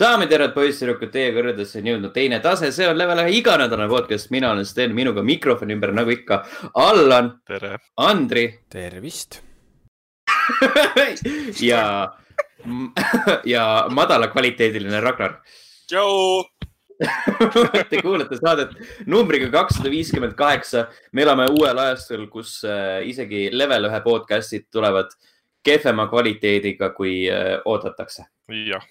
daamid ja härrad, poisssüdrukud, teie kõrgedesse on jõudnud teine tase, see on level ühe iganädalane podcast, mina olen Sten, minuga mikrofoni ümber nagu ikka. Allan. tere. Andri. tervist ja, ja madalakvaliteediline Ragnar. tšau Te kuulate saadet numbriga kakssada viiskümmend kaheksa. me elame uuel ajastul, kus äh, isegi level ühe podcast'id tulevad kehvema kvaliteediga, kui äh, oodatakse. jah,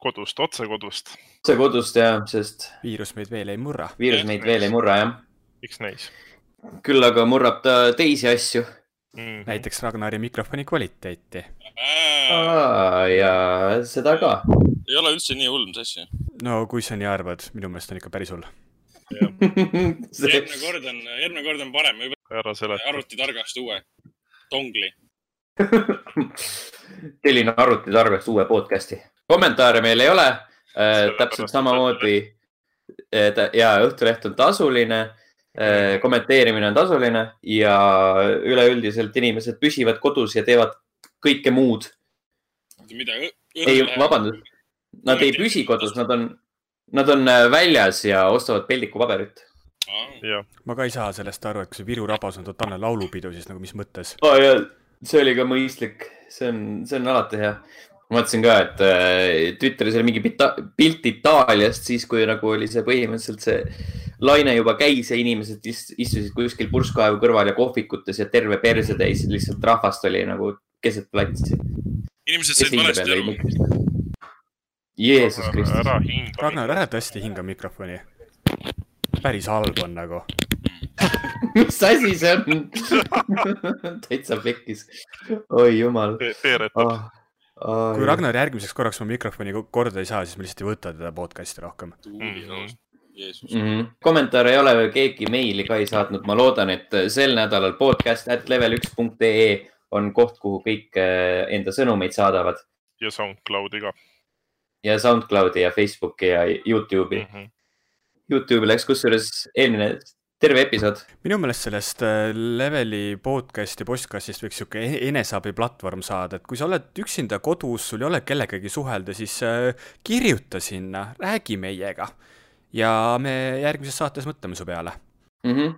kodust, otse kodust. otse kodust jah, sest. viirus meid veel ei murra. viirus meid veel ei murra jah. miks neis? küll aga murrab ta teisi asju mm. -hmm. näiteks Ragnari mikrofoni kvaliteeti. ja seda ka. ei ole üldse nii hull, mis asja. no kui sa nii arvad, minu meelest on ikka päris hull järgmine kord on, järgmine kord on parem. ära seleta. arvutitargast uue dongli tellin arvutitargast uue podcast'i. Kommentaare meil ei ole äh,. täpselt samamoodi äh, ja Õhtuleht on tasuline äh,. kommenteerimine on tasuline ja üleüldiselt inimesed püsivad kodus ja teevad kõike muud. mida? ei, vabandust. Nad ei püsi kodus, nad on, nad on äh, väljas ja ostavad peldikupaberit Ja. ma ka ei saa sellest aru, et kui see Viru rabas on totaalne laulupidu, siis nagu mis mõttes oh,? see oli ka mõistlik, see on, see on alati hea. Ma mõtlesin ka, et äh, Twitteris oli mingi pilt Itaaliast, siis kui nagu oli see põhimõtteliselt see laine juba käis ja inimesed istusid kuskil purskkaevu kõrval ja kohvikutes ja terve perse täis, lihtsalt rahvast oli nagu keset platsi. inimesed said valesti aru. Jeesus Kristus. Ragnar, ära tõesti hinga mikrofoni päris halb on nagu mis asi see on täitsa pekkis. oi jumal. veeretab oh,. Oh, kui Ragnar järgmiseks korraks oma mikrofoni korda ei saa, siis me lihtsalt ei võta teda podcast'i rohkem mm. -hmm. Jeesus. Mm -hmm. kommentaare ei ole veel keegi meili ka ei saatnud, ma loodan, et sel nädalal podcast at level üks punkt ee on koht, kuhu kõik eh, enda sõnumeid saadavad. ja SoundCloudi ka. ja SoundCloudi ja Facebooki ja Youtube'i mm. -hmm Youtube'i läks kusjuures eelmine terve episood. minu meelest sellest äh, Leveli podcast'i podcast'ist võiks sihuke e-, eneseabi platvorm saada, et kui sa oled üksinda kodus, sul ei ole kellegagi suhelda, siis äh, kirjuta sinna, räägi meiega. ja me järgmises saates mõtleme su peale mm. -hmm.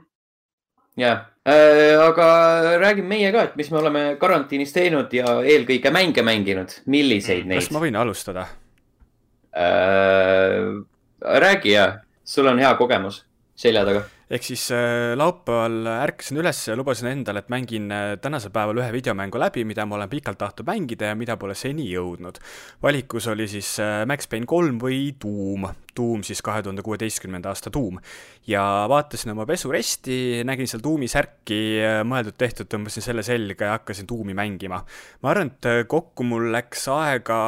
ja äh,, aga räägime meie ka, et mis me oleme karantiinis teinud ja eelkõige mänge mänginud, milliseid neid? kas ma võin alustada äh,? räägi ja sul on hea kogemus selja taga. Ehk siis äh, laupäeval ärkasin üles ja lubasin endale, et mängin äh, tänasel päeval ühe videomängu läbi, mida ma olen pikalt tahtnud mängida ja mida pole seni jõudnud. valikus oli siis äh, Max Payne kolm või Doom, Doom siis kahe tuhande kuueteistkümnenda aasta Doom. ja vaatasin oma pesuresti, nägin seal Doomi särki, äh, mõeldud-tehtud, tõmbasin selle selga ja hakkasin Doomi mängima. ma arvan, et äh, kokku mul läks aega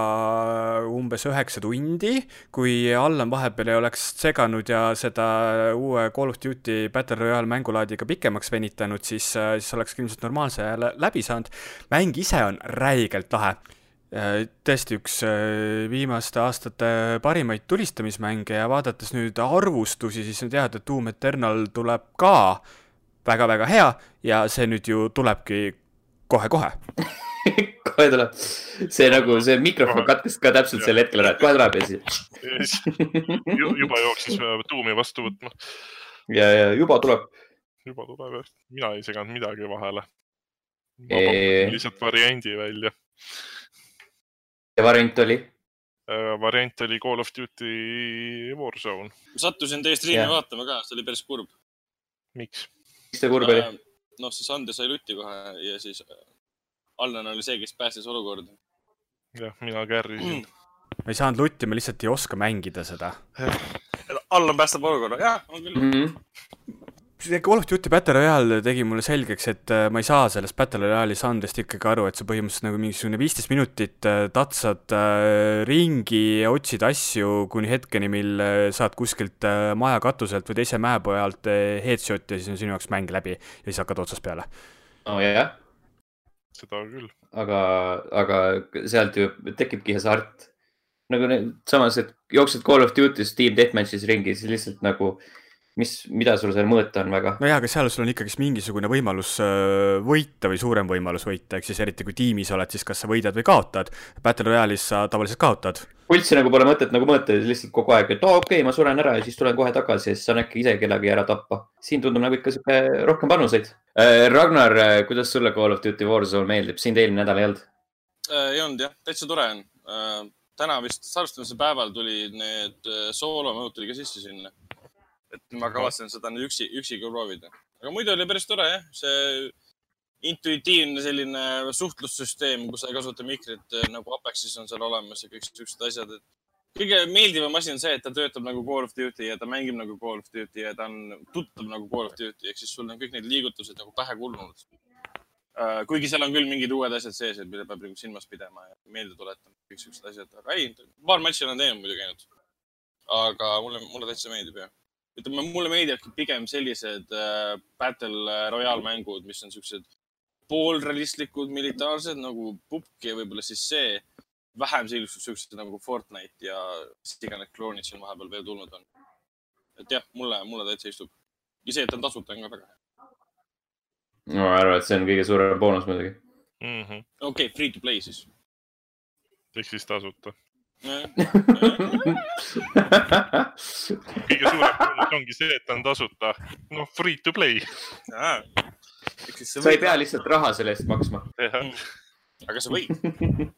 umbes üheksa tundi, kui Allan vahepeal ei oleks seganud ja seda uue Call of Duty Battle Royale mängulaadiga pikemaks venitanud, siis, siis oleks ilmselt normaalse aja läbi saanud. mäng ise on räigelt lahe Äh, tõesti üks äh, viimaste aastate parimaid tulistamismänge ja vaadates nüüd arvustusi, siis on teada, et Doom Eternal tuleb ka väga-väga hea ja see nüüd ju tulebki kohe-kohe. Kohe tuleb, see nagu see mikrofon katkes ka täpselt sel hetkel ära, et kohe tuleb ja siis juba jooksis Doomi vastu võtma. ja, ja juba tuleb. juba tuleb jah, mina ei seganud midagi vahele. lihtsalt variandi välja ja variant oli? Äh, variant oli Call of Duty Warzone. sattusin teie striimi vaatama ka, see oli päris kurb. miks? miks see kurb oli? Äh, noh, see Sander sai lutti kohe ja siis äh, Allan oli see, kes päästis olukorda. jah, mina kärrisin mm.. ma ei saanud lutti, ma lihtsalt ei oska mängida seda. Allan päästab olukorra, jah, on küll mm. -hmm Call of Duty Battle Royale tegi mulle selgeks, et äh, ma ei saa sellest Battle Royale'i žanrist ikkagi aru, et sa põhimõtteliselt nagu mingisugune viisteist minutit äh, tatsad äh, ringi ja otsid asju kuni hetkeni, mil saad kuskilt maja katuselt või teise mäepoe alt headshot'i ja siis on sinu jaoks mäng läbi ja siis hakkad otsast peale. oo oh, jah. seda küll. aga, aga sealt ju tekibki hasart. nagu samas, et jooksed Call of Duty's Team Deathmatch'is ringi, siis lihtsalt nagu äh, mis, mida sul seal mõõta on väga? no jaa, aga seal sul on ikkagist mingisugune võimalus äh, võita või suurem võimalus võita, ehk siis eriti kui tiimis oled, siis kas sa võidad või kaotad. Battle Royale'is sa tavaliselt kaotad pulssi nagu pole mõtet nagu mõõta lihtsalt kogu aeg, et oo okei okay,, ma suren ära ja siis tulen kohe tagasi ja siis saan äkki ise kedagi ära tappa. siin tundub nagu ikka sihuke rohkem panuseid. Ragnar, kuidas sulle Call of Duty Warzone meeldib, sind eelmine nädal ei olnud? ei olnud jah, täitsa tore on. täna vist salvestamise päeval tuli need äh, soolomõõd tuli ka sisse sinna. Et ma kavatsen seda nüüd üksi, üksi ka proovida. aga muidu oli päris tore jah, see intuitiivne selline suhtlussüsteem, kus sa ei kasuta mikrit äh, nagu Apexis on seal olemas ja kõik siuksed asjad, et kõige meeldivam asi on see, et ta töötab nagu Call of Duty ja ta mängib nagu Call of Duty ja ta on tuttav nagu Call of Duty ehk siis sul on kõik need liigutused nagu pähe kulunud. kuigi seal on küll mingid uued asjad sees, et mida peab nagu silmas pidama ja meelde tuletama, kõik siuksed asjad, aga ei, paar matši olen teinud muidugi ainult. aga mulle, mulle täitsa meeldib jah. ütleme, mulle meeldivadki pigem sellised äh, battle royale mängud, mis on siuksed poolrealistlikud, militaarsed nagu pubg ja võib-olla siis see. vähem sellised siuksed nagu Fortnite ja mis iganes kloonid siin vahepeal veel tulnud on. et jah, mulle, mulle täitsa istub. ja see, et ta on tasuta, on ka väga hea. ma arvan, et see on kõige suurem boonus muidugi. mm. -hmm. okei okay,, free to play siis. ehk siis tasuta. Kõige suurem boonus ongi see, et ta on tasuta. noh, free to play. sa ei pea lihtsalt raha selle eest maksma. aga sa võid.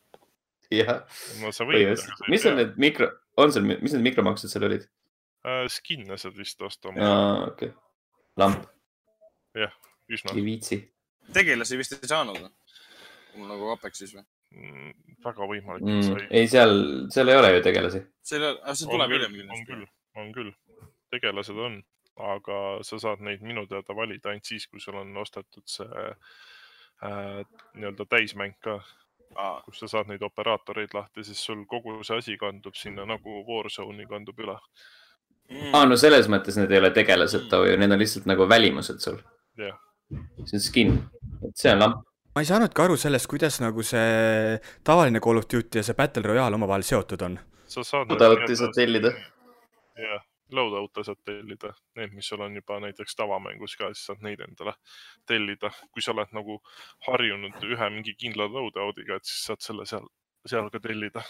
jah, no sa võid. mis on need mikro, on seal, mis need mikromaksud seal olid? need? Skin'e saad vist osta aa, okei. lamp, üsna ei viitsi. tegelasi vist ei saanud. nagu Apexis või? Mm, väga võimalik, mm, ei, seal, seal ei ole ju tegelasi. selle, see on tuleb küll hiljem, on küll, on küll. tegelased on, aga sa saad neid minu teada valida ainult siis, kui sul on ostetud see äh, nii-öelda täismäng ka, aa, kus sa saad neid operaatoreid lahti, siis sul kogu see asi kandub sinna nagu Warzone'i kandub üle. aa, no selles mõttes need ei ole tegelased, need on lihtsalt nagu välimused sul. jah, see on skin, see on lamp. Ma ei saanudki aru sellest, kuidas nagu see tavaline Call of Duty ja see Battle Royale omavahel seotud on. sa saad. Loadout'i saad tellida.. jah, loadout'e saad tellida, need, mis sul on juba näiteks tavamängus ka, siis saad neid endale tellida. kui sa oled nagu harjunud ühe mingi kindla loadout'iga, et siis saad selle seal, seal ka tellida.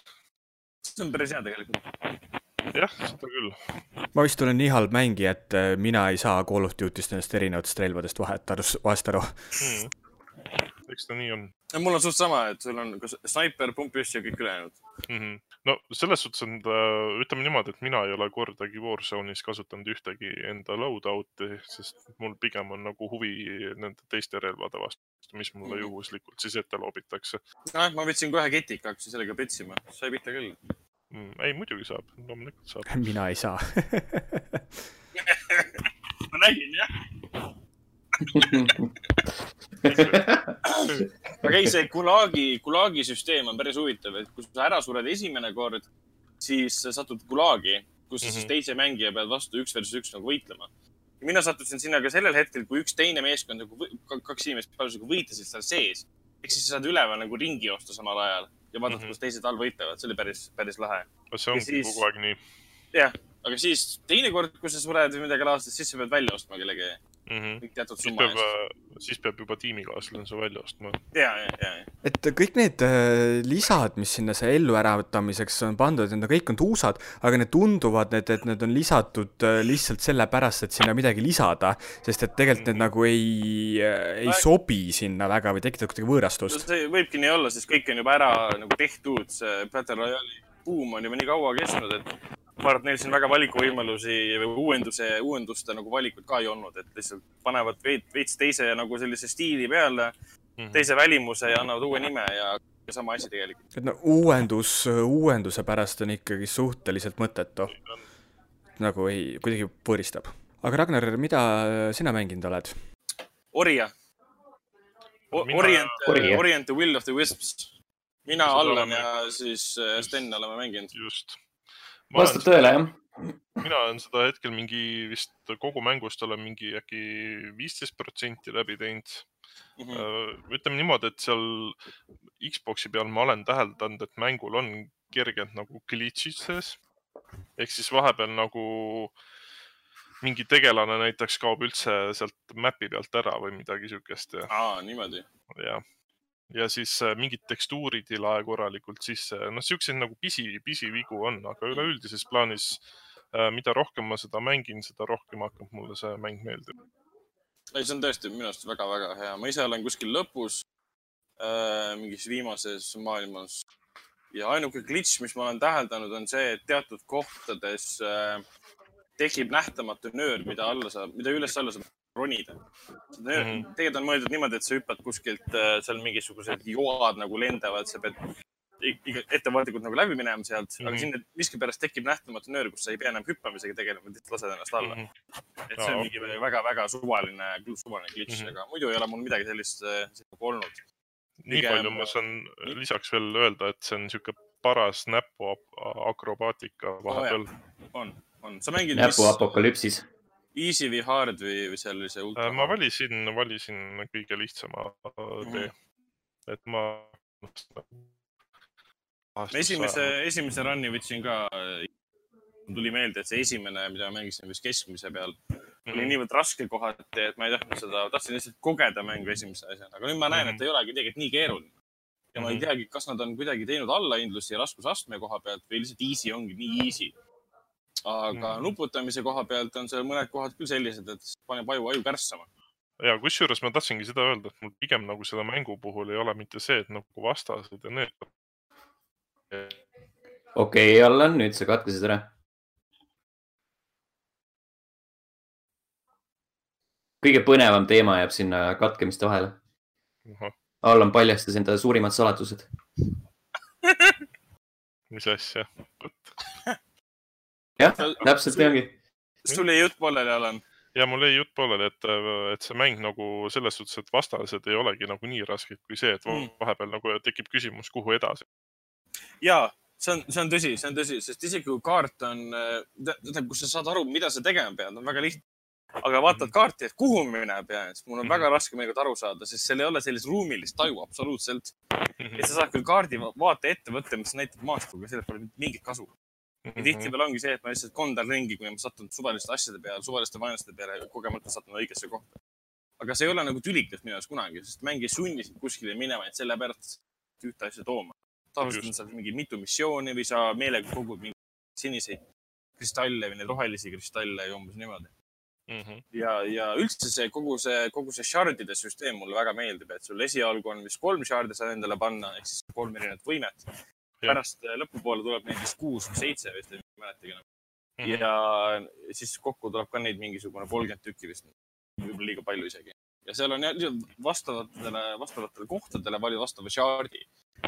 see on päris hea tegelikult. jah, seda küll. ma vist olen nii halb mängija, et äh, mina ei saa Call of Duty'st nendest erinevatest relvadest vahet aru, vahest aru. mm.. Eks ta nii on mul on suht sama, et sul on kas snaiper, pumppüss ja kõik ülejäänud. mm. -hmm. no selles suhtes on ta, ütleme niimoodi, et mina ei ole kordagi Warzone'is kasutanud ühtegi enda loadout'i, sest mul pigem on nagu huvi nende teiste relvade vastu, mis mulle Mhm. juhuslikult siis ette loobitakse noh, ma võtsin kohe ketika, hakkasin sellega petsima, sai pihta küll. mm,. ei, muidugi saab, loomulikult saab. mina ei saa. ma nägin jah. Aga ei, see Gulagi, Gulagi süsteem on päris huvitav, et kui sa ära sured esimene kord, siis sa satud Gulagi, kus sa mm -hmm. siis Mhm. teise mängija pead vastu üks versus üks nagu võitlema. mina sattusin sinna ka sellel hetkel, kui üks teine meeskond nagu kaks inimest parasjagu võitlesid seal sees. ehk siis sa saad üleval nagu ringi joosta samal ajal ja vaadata mm. -hmm. kus teised all võitlevad, see oli päris, päris lahe. see ongi siis- kogu aeg nii jah, aga siis teinekord, kui sa sured või midagi laadset, siis sa pead välja ostma kellegi mm. -hmm. kõik teatud siis summa peab eest., siis peab juba tiimikaaslane su välja ostma. ja, ja, ja, ja. et kõik need äh, lisad, mis sinna see elluäratamiseks on pandud, need on kõik on tuusad, aga need tunduvad, et, et need on lisatud äh, lihtsalt sellepärast, et sinna midagi lisada, sest et tegelikult need nagu ei, ei sobi sinna väga või tekitavad kuidagi võõrastust. see võibki nii olla, sest kõik on juba ära nagu tehtud, see Battle Royale'i buum on juba nii kaua kestnud, et ma arvan, et neil siin väga valikuvõimalusi või uuenduse, uuenduste nagu valikut ka ei olnud, et lihtsalt panevad veits, veits teise nagu sellise stiili peale, Mhm. teise välimuse ja annavad uue nime ja sama asi tegelikult. et no uuendus, uuenduse pärast on ikkagi suhteliselt mõttetu. nagu ei, kuidagi võõristab. aga Ragnar, mida sina mänginud oled? Orja. Orient. Orient the Will of the Wisps. mina, Allan ja siis äh, Sten oleme mänginud. just. Vastab tõele, jah. mina olen seda hetkel mingi vist kogu mängust olen mingi äkki viisteist protsenti läbi teinud. Mhm. Äh, ütleme niimoodi, et seal Xbox'i peal ma olen täheldanud, et mängul on kergelt nagu glitch'id sees. ehk siis vahepeal nagu mingi tegelane näiteks kaob üldse sealt map'i pealt ära või midagi siukest aa, niimoodi. ja ja siis äh, mingid tekstuurid ei lae korralikult sisse. noh, siukseid nagu pisi, pisivigu on, aga üleüldises plaanis, äh, mida rohkem ma seda mängin, seda rohkem hakkab mulle see mäng meeldima. ei, see on tõesti minu arust väga-väga hea. ma ise olen kuskil lõpus äh,, mingis viimases maailmas ja ainuke glitch, mis ma olen täheldanud, on see, et teatud kohtades äh, tekib nähtamatu nöör, mida alla saab, mida üles-alla saab ronida mm. -hmm. tegelikult on mõeldud niimoodi, et sa hüppad kuskilt, äh, seal mingisugused joad nagu lendavad, sa pead ettevaatlikult nagu läbi minema sealt mm, -hmm. aga mhm. sinna miskipärast tekib nähtamatu nöör, kus sa ei pea enam hüppamisega tegelema, lihtsalt lased ennast alla mm. -hmm. et see on mingi väga-väga suvaline, suvaline glitch mm, -hmm. aga muidu ei ole mul midagi sellist, sellist nagu olnud. nii Pigem... palju ma saan lisaks veel öelda, et see on niisugune paras näpu akrobaatika vahepeal oh,. on, on, sa mängid. näpuapokalüpsis mis Easy või hard või, või seal oli see ultra? Äh, ma valisin, valisin kõige lihtsama mhm. tee mm. -hmm. et ma. esimese, esimese run'i võtsin ka. tuli meelde, et see esimene, mida ma mängisin vist keskmise peal mm, -hmm. oli mhm. niivõrd raske kohati, et ma ei tahtnud seda, tahtsin lihtsalt kogeda mängu esimese asjana, aga nüüd ma näen mm, -hmm. et mhm. ei olegi tegelikult nii keeruline. ja ma mm -hmm. ei teagi, kas nad on kuidagi teinud allahindlusi raskusastme koha pealt või lihtsalt easy ongi nii easy aga mm. nuputamise koha pealt on seal mõned kohad küll sellised, et paneb aju, aju kärssama. ja kusjuures ma tahtsingi seda öelda, et mul pigem nagu selle mängu puhul ei ole mitte see, et nagu vastased ja need. okei okay,, Allan, nüüd sa katkesid ära. kõige põnevam teema jääb sinna katkemiste vahele. Allan paljastas enda suurimad saladused mis asja? jah, täpselt nii ongi. sul jäi jutt pooleli, Alan? ja mul jäi jutt pooleli, et, et see mäng nagu selles suhtes, et vastased ei olegi nagu nii rasked kui see, et mm. vahepeal nagu tekib küsimus, kuhu edasi. ja see on, see on tõsi, see on tõsi, sest isegi kui kaart on, tähendab, kus sa saad aru, mida sa tegema pead, on väga lihtne. aga vaatad mhm. kaarti, et kuhu minna pean, siis mul on mm väga raske mõnikord aru saada, sest seal ei ole sellist ruumilist taju absoluutselt mm. -hmm. et sa saad küll kaardi vaate ette võtta, mis näitab maastikku, aga sellest pole mingit kasu ja mhm. tihtipeale ongi see, et ma lihtsalt kondan ringi, kuni ma satun suvaliste asjade peale, suvaliste vaenlaste peale ja kogemata satun õigesse kohta. aga see ei ole nagu tülikas minu jaoks kunagi, sest mäng ei sunni sind kuskile minema ainult sellepärast, et ühte asja tooma. tavaliselt on seal mingi mitu missiooni või sa meelega kogud mingeid siniseid kristalle või neid rohelisi kristalle ja umbes niimoodi mm. -hmm. ja, ja üldse see kogu see, kogu see shardide süsteem mulle väga meeldib, et sul esialgu on vist kolm shardi saad endale panna ehk siis kolm erinevat võimet pärast äh, lõpupoole tuleb neid vist kuus või seitse vist, ei mäletagi enam mm. -hmm. ja siis kokku tuleb ka neid mingisugune kolmkümmend tükki vist, võib-olla liiga palju isegi. ja seal on vastavatele, vastavatele kohtadele vali vastava shard'i.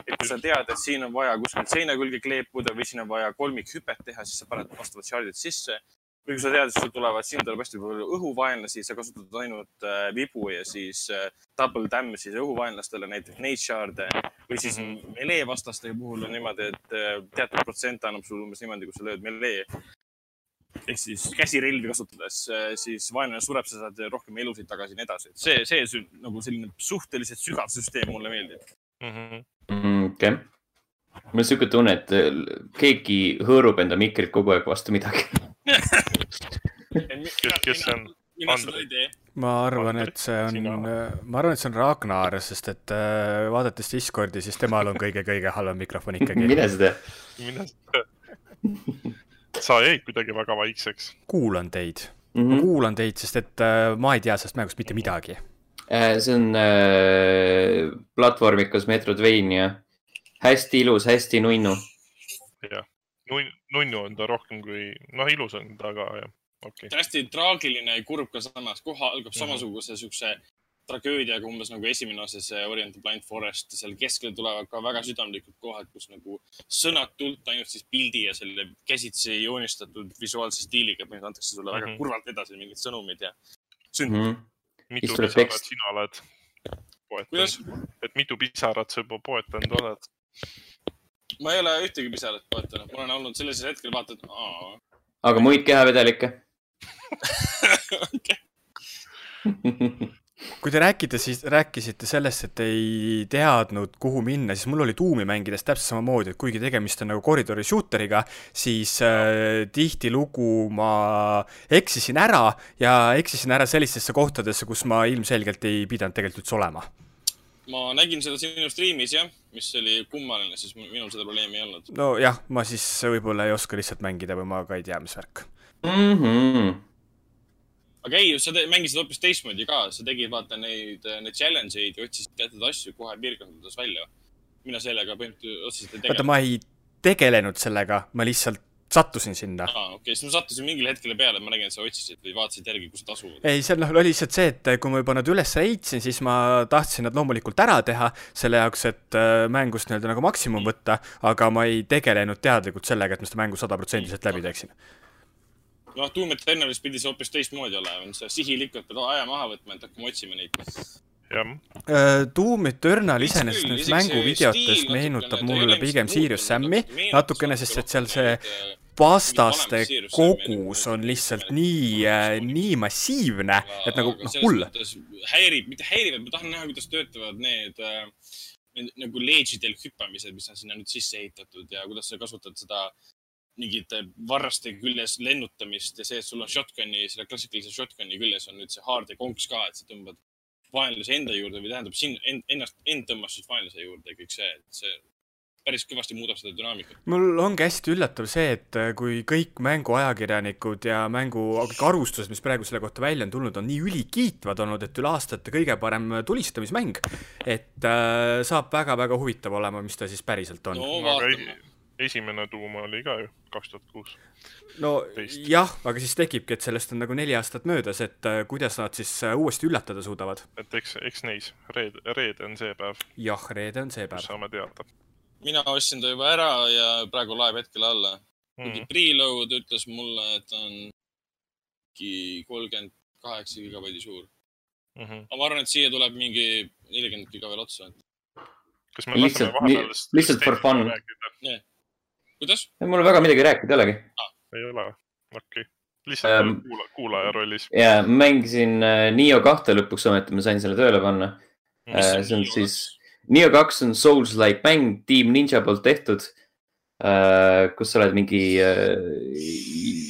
et sa tead, et siin on vaja kuskilt seina külge kleepuda või siin on vaja kolmikhüpet teha, siis sa paned vastavad shard'id sisse või kui sa tead, et sul tulevad, siin tuleb hästi palju õhuvaenlasi, sa kasutad ainult äh, vibu ja siis äh, double dam'i siis õhuvaenlastele, näiteks neid shard'e või siis mm -hmm. melee vastaste puhul on niimoodi, et äh, teatud protsent annab sulle umbes niimoodi, kui sa lööd melee ehk siis käsirelvi kasutades, äh, siis vaenlane sureb, sa saad rohkem elusid tagasi ja nii edasi. see, see nagu selline suhteliselt sügav süsteem mulle meeldib mm. -hmm. okei okay., mul on sihuke tunne, et äh, keegi hõõrub enda mikrit kogu aeg vastu midagi kes, kes see on? tee. ma arvan, et see on, ma arvan, et see on Ragnar, sest et äh, vaadates Discordi, siis temal on kõige-kõige halvem mikrofon ikkagi. mine sa tea. mine sa tea. sa jäid kuidagi väga vaikseks. kuulan teid mm, -hmm. ma kuulan teid, sest et äh, ma ei tea sellest mängust mitte midagi äh,. see on äh, platvormikas Metroidvania, hästi ilus, hästi nunnu. jah, nunnu on ta rohkem kui, noh, ilus on ta ka, jah okay.. hästi traagiline ja kurb ka samas, koha algab mhm. samasuguse siukse tragöödiaga umbes nagu esimene osa, see Orient Blind Forest, seal keskel tulevad ka väga südamlikud kohad, kus nagu sõnatult ainult siis pildi ja selle käsitsi joonistatud visuaalse stiiliga põhimõtteliselt antakse sulle mm -hmm. väga mhm. kurvalt edasi mingid sõnumid ja sündmused mm. -hmm. mitu pisarat sina oled poetanud? et mitu pisarat sa juba poetanud oled? Ma ei ole ühtegi pisarat poetanud, ma olen olnud sellisel hetkel vaata, et aa. aga muid kehavedelikke? kui te räägite, siis rääkisite sellest, et ei teadnud, kuhu minna, siis mul oli tuumi mängides täpselt samamoodi, et kuigi tegemist on nagu koridori shooteriga, siis äh, tihtilugu ma eksisin ära ja eksisin ära sellistesse kohtadesse, kus ma ilmselgelt ei pidanud tegelikult üldse olema. Ma nägin seda sinu striimis jah, mis oli kummaline, siis minul seda probleemi ei olnud. nojah, ma siis võib-olla ei oska lihtsalt mängida või ma ka ei tea, mis värk. -hmm. aga ei, sa mängisid hoopis teistmoodi ka, sa tegid vaata neid, neid challenge eid ja otsisid teatud asju kohe piirkondades välja. mina sellega põhimõtteliselt otseselt ei vaata, tegelenud. ma ei tegelenud sellega, ma lihtsalt sattusin sinna. aa, okei, siis ma sattusin mingile hetkele peale, ma nägin, et sa otsisid või vaatasid järgi, kus nad asuvad. ei, seal noh, oli lihtsalt see, et kui ma juba nad üles leidsin, siis ma tahtsin nad loomulikult ära teha, selle jaoks, et äh, mängust nii-öelda nagu maksimum võtta, aga ma ei tegelenud teadlikult sellega, et ma seda mängu sadaprotsendiliselt läbi teeksin. noh, Doom Eternalis pidi see hoopis teistmoodi olema, sa sihilikult pead aja maha võtma, et hakkame otsima neid. jah, Äh, Doom Eternal iseenesest see mänguvideotest meenutab mulle ole pigem Serious Sam'i natukene, natuke sest et seal see äh, vastaste mingit Serious Sam'i kogus on lihtsalt nii, nii massiivne, et nagu noh, hull. häirib, mitte häirib, vaid ma tahan näha, kuidas töötavad need, äh, nagu ledge'idel hüppamised, mis on sinna nüüd sisse ehitatud ja kuidas sa kasutad seda mingite varraste küljes lennutamist ja see, et sul on shotgun'i, selle klassikalise shotgun'i küljes on nüüd see haard ja konks ka, et sa tõmbad vaenlase enda juurde või tähendab sind, ennast, end tõmbas siis vaenlase juurde kõik see, et see päris kõvasti muudab seda dünaamikat. mul ongi hästi üllatav see, et äh, kui kõik mänguajakirjanikud ja mängu kõik arvustused, mis praegu selle kohta välja on tulnud, on nii ülikiitvad olnud, et üle aastate kõige parem tulistamismäng, et äh, saab väga-väga huvitav olema, mis ta siis päriselt on no vaatame. Esimene tuum oli ka ju kaks tuhat kuus. no teist. jah, aga siis tekibki, et sellest on nagu neli aastat möödas, et äh, kuidas nad siis äh, uuesti üllatada suudavad. et eks, eks neis, reede, reede on see päev, jah, reede on see päev. saame teada mina ostsin ta juba ära ja praegu laeb hetkel alla. mingi mm.. preload ütles mulle, et on mingi kolmkümmend kaheksa gigabaidi suur. Mm -hmm. aga ma arvan, et siia tuleb mingi nelikümmend giga veel otsa. kas me laseme vahepeal lihtsalt for fun. rääkida? kuidas? mul väga midagi rääkida ei olegi. ei ole, okei okay.. lihtsalt Ähm, kuula, kuulaja rollis ja mängisin äh, Nio kahte lõpuks ometi, ma sain selle tööle panna. mm.. see on siis, Nio kaks on Souls-like mäng, Team Ninja poolt tehtud. kus sa oled mingi äh,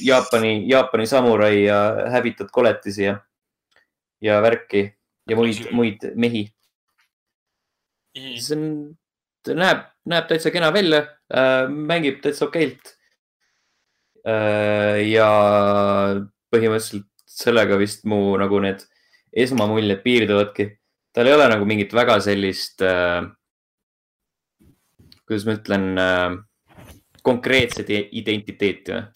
Jaapani, Jaapani samurai ja hävitad koletisi ja, ja värki ja muid, muid mehi. Mhm. see on, näeb, näeb täitsa kena välja äh,, mängib täitsa okeilt äh,. ja põhimõtteliselt sellega vist mu nagu need esmamuljed piirduvadki. tal ei ole nagu mingit väga sellist äh,, kuidas ma ütlen konkreetset identiteeti või,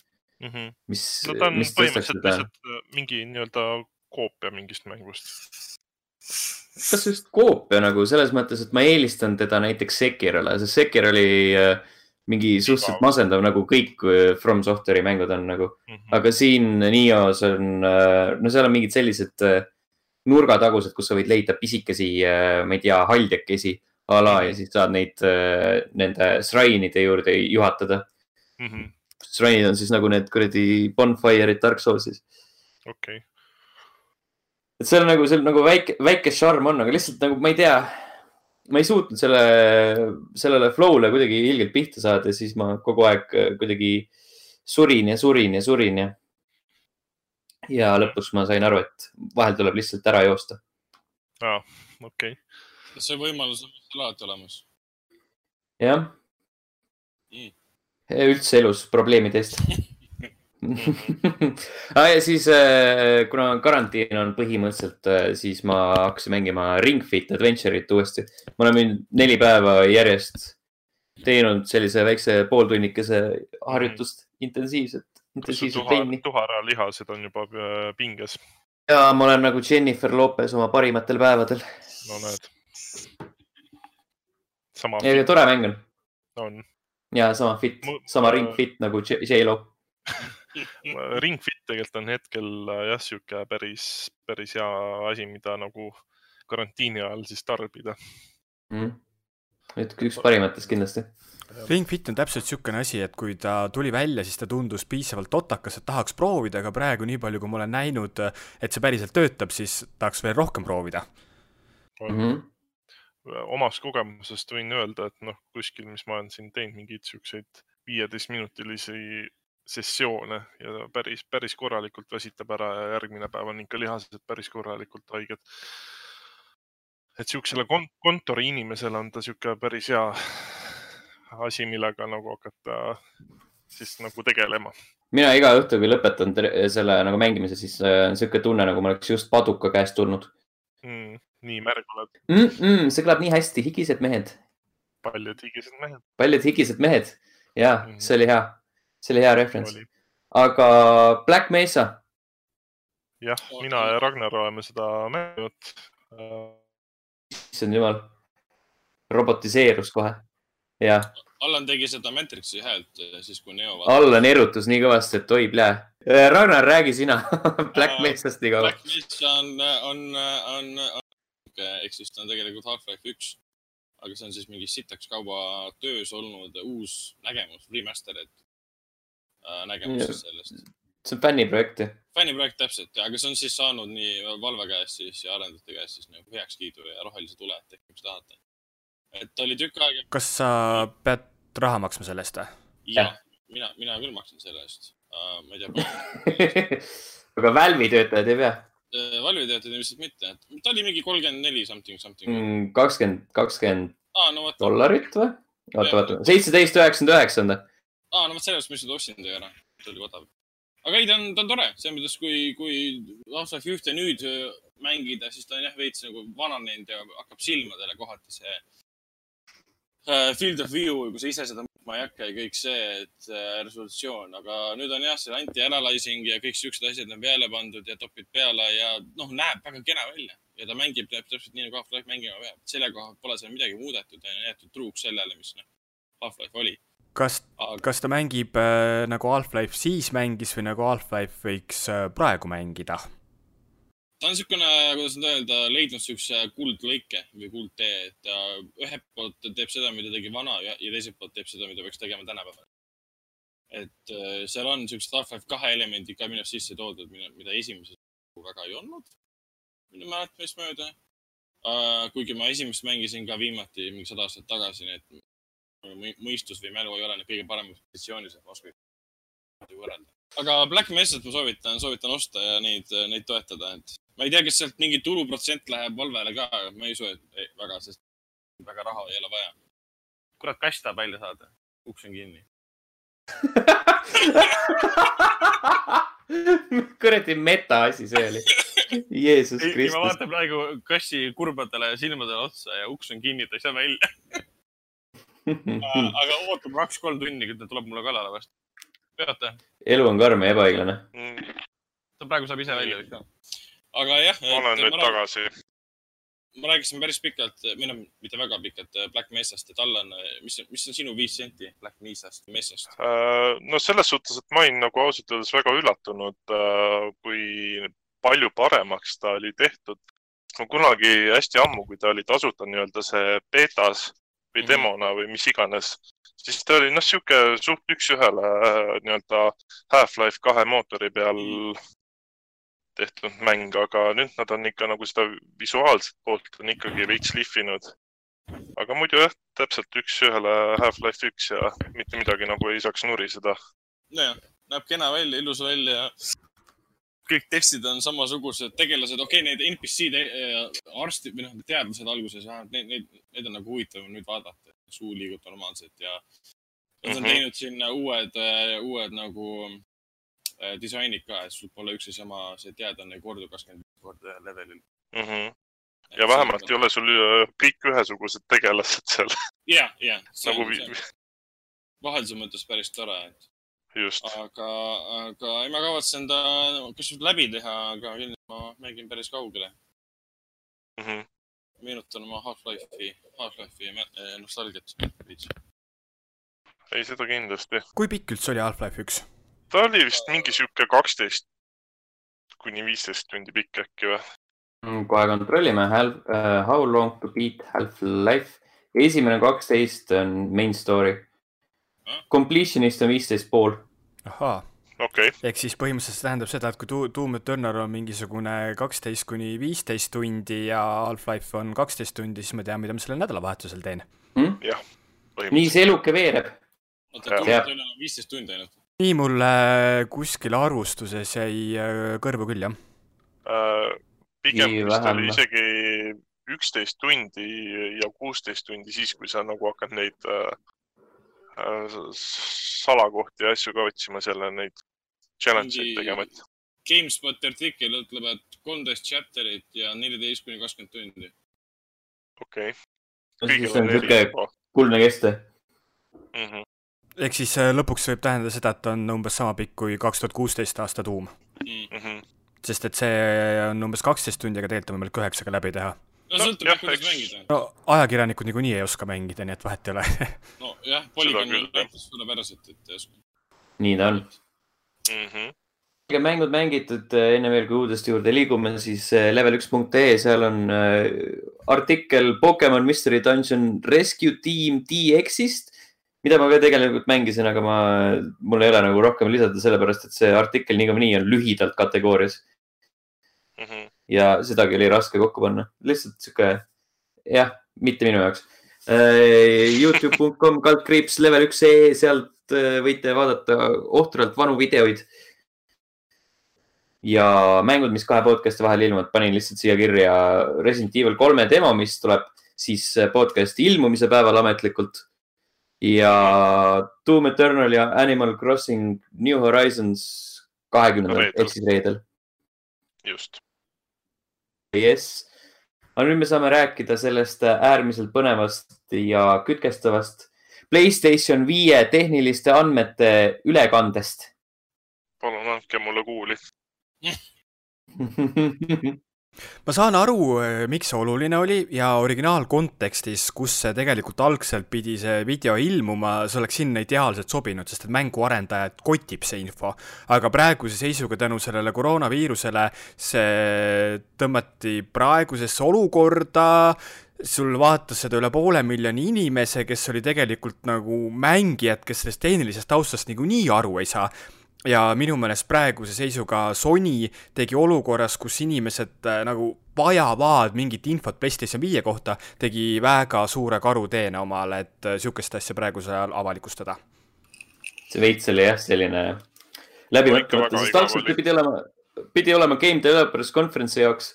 Mm -hmm. mis no mis tõstaks äh, mingi nii-öelda koopia mingist mängust. Kas just koopia nagu selles mõttes, et ma eelistan teda näiteks Sekirole, sest Sekir oli äh, mingi suhteliselt masendav, nagu kõik äh, From Software'i mängud on nagu. Mm -hmm. aga siin Nios on, no seal on mingid sellised äh, nurgatagused, kus sa võid leida pisikesi, ma ei tea, haldjakesi a la ja siis saad neid äh, nende shrine'ide juurde juhatada. Mm -hmm. Shrine'id on siis nagu need kuradi bonfire'id Dark Soulsis. okei okay., et seal nagu, seal nagu väike, väike šarm on, aga lihtsalt nagu ma ei tea. ma ei suutnud selle, sellele flow'le kuidagi ilgelt pihta saada ja siis ma kogu aeg äh, kuidagi surin ja surin ja surin ja. ja lõpuks ma sain aru, et vahel tuleb lihtsalt ära joosta. aa, okei. see võimalus on alati olemas. jah Mm.. üldse elus probleemide eest ah,. ja siis, kuna karantiin on põhimõtteliselt, siis ma hakkasin mängima Ring Fit Adventure'it uuesti. ma olen nüüd neli päeva järjest teinud sellise väikse pooltunnikese harjutust, intensiivset, kas su intensiivset tuha trenni., tuharalihased on juba äh, pinges? ja ma olen nagu Jennifer Lopez oma parimatel päevadel. no näed. sama tore mäng on on. ja sama fit sama Ring Fit nagu J-Lo Ring Fit tegelikult on hetkel äh, jah, sihuke päris, päris hea asi, mida nagu karantiini ajal siis tarbida. mm.. et üks parimatest kindlasti. Ring Fit on täpselt niisugune asi, et kui ta tuli välja, siis ta tundus piisavalt totakas, et tahaks proovida, aga praegu nii palju, kui ma olen näinud, et see päriselt töötab, siis tahaks veel rohkem proovida. Mm -hmm. omast kogemusest võin öelda, et noh, kuskil, mis ma olen siin teinud mingeid siukseid viieteistminutilisi sessioone ja päris, päris korralikult väsitab ära ja järgmine päev on ikka lihased päris korralikult haiged. et siuksele kon kontoriinimesele on ta sihuke päris hea asi, millega nagu hakata siis nagu tegelema. mina iga õhtu, kui lõpetan selle nagu mängimise, siis äh, on sihuke tunne, nagu ma oleks just paduka käest tulnud mm,. nii märg oled mm. -mm, see kõlab nii hästi, higised mehed. paljud higised mehed. paljud higised mehed, ja mm see oli hea, see oli hea referents. aga Black Mesa. jah, mina ja Ragnar oleme seda mänginud. issand jumal, robotiseerus kohe jah. Allan tegi seda Matrixi häält eh, siis, kui Neo. Allan erutus nii kõvasti, et oi plää. Eh, Ragnar, räägi sina Black Mesast nii kaua. Black Mesa on, on, on, on, ehk siis ta on tegelikult Half-Life üks. aga see on siis mingi sitaks kaua töös olnud uus nägemus, remaster, et äh, nägemus siis sellest. see on fänniprojekt ju? fänniprojekt täpselt aga see on siis saanud nii Valve käest siis ja arendajate käest siis nagu heakskiidu ja rohelise tule, et tehke, mis tahate et oli tükk aega. kas sa pead raha maksma selle eest või? jah, mina, mina küll maksan selle eest uh,. ma ei tea aga Valve'i töötajad ei pea? Äh, Valve'i töötajad ilmselt mitte, ta oli mingi kolmkümmend neli something, something. Mm, kakskümmend, kakskümmend dollarit või? oota, oota, seitseteist üheksakümmend üheksa on ta. Aa, no vot sellepärast ma lihtsalt ostsin ta ära, ta oli odav. aga ei, ta on, ta on tore, selles mõttes, kui, kui Half-Life ühte nüüd mängida, siis ta on jah veits nagu vananenud ja hakkab silmadele kohati see Äh, field of view, kui sa ise seda muutma ei hakka ja kõik see, et äh, resolutsioon, aga nüüd on jah, see anti-analyzing ja kõik siuksed asjad on peale pandud ja topid peale ja noh, näeb väga kena välja ja ta mängib täpselt nii nagu Half-Life mängima peab. selle koha pole seal midagi muudetud ja jäetud truuks sellele, mis noh, Half-Life oli. Kas kas ta mängib äh, nagu Half-Life siis mängis või nagu Half-Life võiks äh, praegu mängida? ta on niisugune, kuidas nüüd öelda, leidnud niisuguse kuldlõike või kuldtee, et ta ühelt poolt teeb seda, mida tegi vana ja, ja teiselt poolt teeb seda, mida peaks tegema tänapäeval. et äh, seal on niisugused Half-Life kahe elemendid ka minu arust sisse toodud, mida esimeses väga ei olnud, minu mäletamist mööda uh,. kuigi ma esimest mängisin ka viimati mingi sada aastat tagasi, nii et mõistus või mälu ei ole nüüd kõige paremas positsioonis, et ma oskan võrrelda. aga Black Messet ma soovitan, soovitan osta ja neid, neid toetada, et ma ei tea, kas sealt mingi tuluprotsent läheb Valvele ka, aga ma ei usu, et väga, sest väga raha ei ole vaja. kurat, kass tahab välja saada. uks on kinni kuradi meta asi see oli. Jeesus Kristus. ma vaatan praegu kassi kurbadele silmadele otsa ja uks on kinni, ta ei saa välja aga ootab kaks-kolm tunni, kui ta tuleb mulle kallale vastu. peate? elu on karm ja ebaõiglane mm.. ta praegu saab ise välja ka aga jah. ma olen nüüd ma tagasi. ma rääkisin päris pikalt, või noh, mitte väga pikalt Black Mesast, et Allan, mis, mis on sinu viis senti Black Mesast, Mesast? Äh, no selles suhtes, et ma olin nagu ausalt öeldes väga üllatunud, äh, kui palju paremaks ta oli tehtud. ma kunagi hästi ammu, kui ta oli tasuta nii-öelda see betas või mhm. demona või mis iganes, siis ta oli noh, sihuke suht üks-ühele nii-öelda Half-Life kahe mootori peal tehtud mäng, aga nüüd nad on ikka nagu seda visuaalset poolt on ikkagi veits lihvinud. aga muidu jah, täpselt üks-ühele Half-Life üks ja mitte midagi nagu ei saaks nuriseda. nojah, näeb kena välja, ilus välja. Kõik tekstid on samasugused, tegelased, okei okay,, need NPC-d äh, arstid või noh, teadlased alguses, neid, neid, neid on nagu huvitav nüüd vaadata, suu liigub normaalselt ja Nad on -hmm. teinud sinna uued, äh, uued nagu Äh, disainid ka, et sul pole üks ja sama see teadlane korduv kakskümmend viis korda levelil mm. -hmm. ja vähemalt ei ole sul äh, kõik ühesugused tegelased seal. ja, ja. nagu vahelduse mõttes päris tore, et. Just. aga, aga ei, ma kavatsen ta kusjuures läbi teha, aga kindlasti ma mängin päris kaugele mm. -hmm. meenutan oma Half-Life'i, Half-Life'i eh, nostalgiat veits. ei, seda kindlasti. kui pikk üldse oli Half-Life üks? ta oli vist mingi sihuke kaksteist kuni viisteist tundi pikk äkki või? Mm, kohe kontrollime. Uh, how long to beat Half-Life? esimene kaksteist on main story. Completionist on viisteist pool. ahaa okay.. ehk siis põhimõtteliselt see tähendab seda, et kui Doom Eternal on mingisugune kaksteist kuni viisteist tundi ja Half-Life on kaksteist tundi, siis ma tean, mida ma sellel nädalavahetusel teen mm?. jah. nii see eluke veereb. oota, Doom Eternal on viisteist tundi ainult nii mulle kuskil arvustuses jäi äh, kõrvu küll, jah äh,. pigem vist oli isegi üksteist tundi ja kuusteist tundi siis, kui sa nagu hakkad neid äh, äh, salakohti ja asju ka otsima seal ja neid challenge'eid Mingi- tegema, et GameSpoti artikkel ütleb, et kolmteist chapter'it ja neliteist kuni kakskümmend tundi. okei okay.. siis kõigil on sihuke kuldne keste. mm. -hmm. ehk siis äh, lõpuks võib tähendada seda, et on umbes sama pikk kui kaks tuhat kuusteist aasta tuum. Mm -hmm. sest et see on umbes kaksteist tundi, aga tegelikult on võimalik üheksaga läbi teha. No No sõltub jah, jah, kuidas eks- mängida. no ajakirjanikud niikuinii ei oska mängida, nii et vahet ei ole. nojah, küll, jah. näitas suurepäraselt, et ei oska. nii ta on. Mm -hmm. mängud mängitud, enne veel kui uudiste juurde liigume, siis eh, level1.ee, seal on äh, artikkel Pokemon Mystery Dungeon Rescue Team DX-ist, mida ma ka tegelikult mängisin, aga ma, mul ei ole nagu rohkem lisada, sellepärast et see artikkel niikuinii on lühidalt kategoorias. Ja sedagi oli raske kokku panna, lihtsalt sihuke, jah, mitte minu jaoks. Youtube.com kaldkriips level üks ee, sealt eh, võite vaadata ohtralt vanu videoid. ja mängud, mis kahe podcast'i vahel ilmuvad, panin lihtsalt siia kirja Resident Evil kolme demo, mis tuleb siis podcast'i ilmumise päeval ametlikult. ja Doom Eternal ja Animal Crossing New Horizons kahekümnendal ehk siis reedel. just. jess, aga nüüd me saame rääkida sellest äärmiselt põnevast ja kütkestavast Playstation viie tehniliste andmete ülekandest. palun andke mulle kuuli. ma saan aru, miks see oluline oli ja originaalkontekstis, kus see tegelikult algselt pidi see video ilmuma, see oleks sinna ideaalselt sobinud, sest et mänguarendajat kotib see info. aga praeguse seisuga tänu sellele koroonaviirusele see tõmmati praegusesse olukorda, sul vaatas seda üle poole miljoni inimese, kes oli tegelikult nagu mängijad, kes sellest tehnilisest taustast niikuinii aru ei saa ja minu meelest praeguse seisuga Sony tegi olukorras, kus inimesed äh, nagu vajavad mingit infot PlayStation viie kohta, tegi väga suure karuteene omale, et äh, sihukest asja praegusel ajal avalikustada. see veits oli jah, selline läbimõtlemata, sest algselt pidi olema, pidi olema Game Developers Conference'i jaoks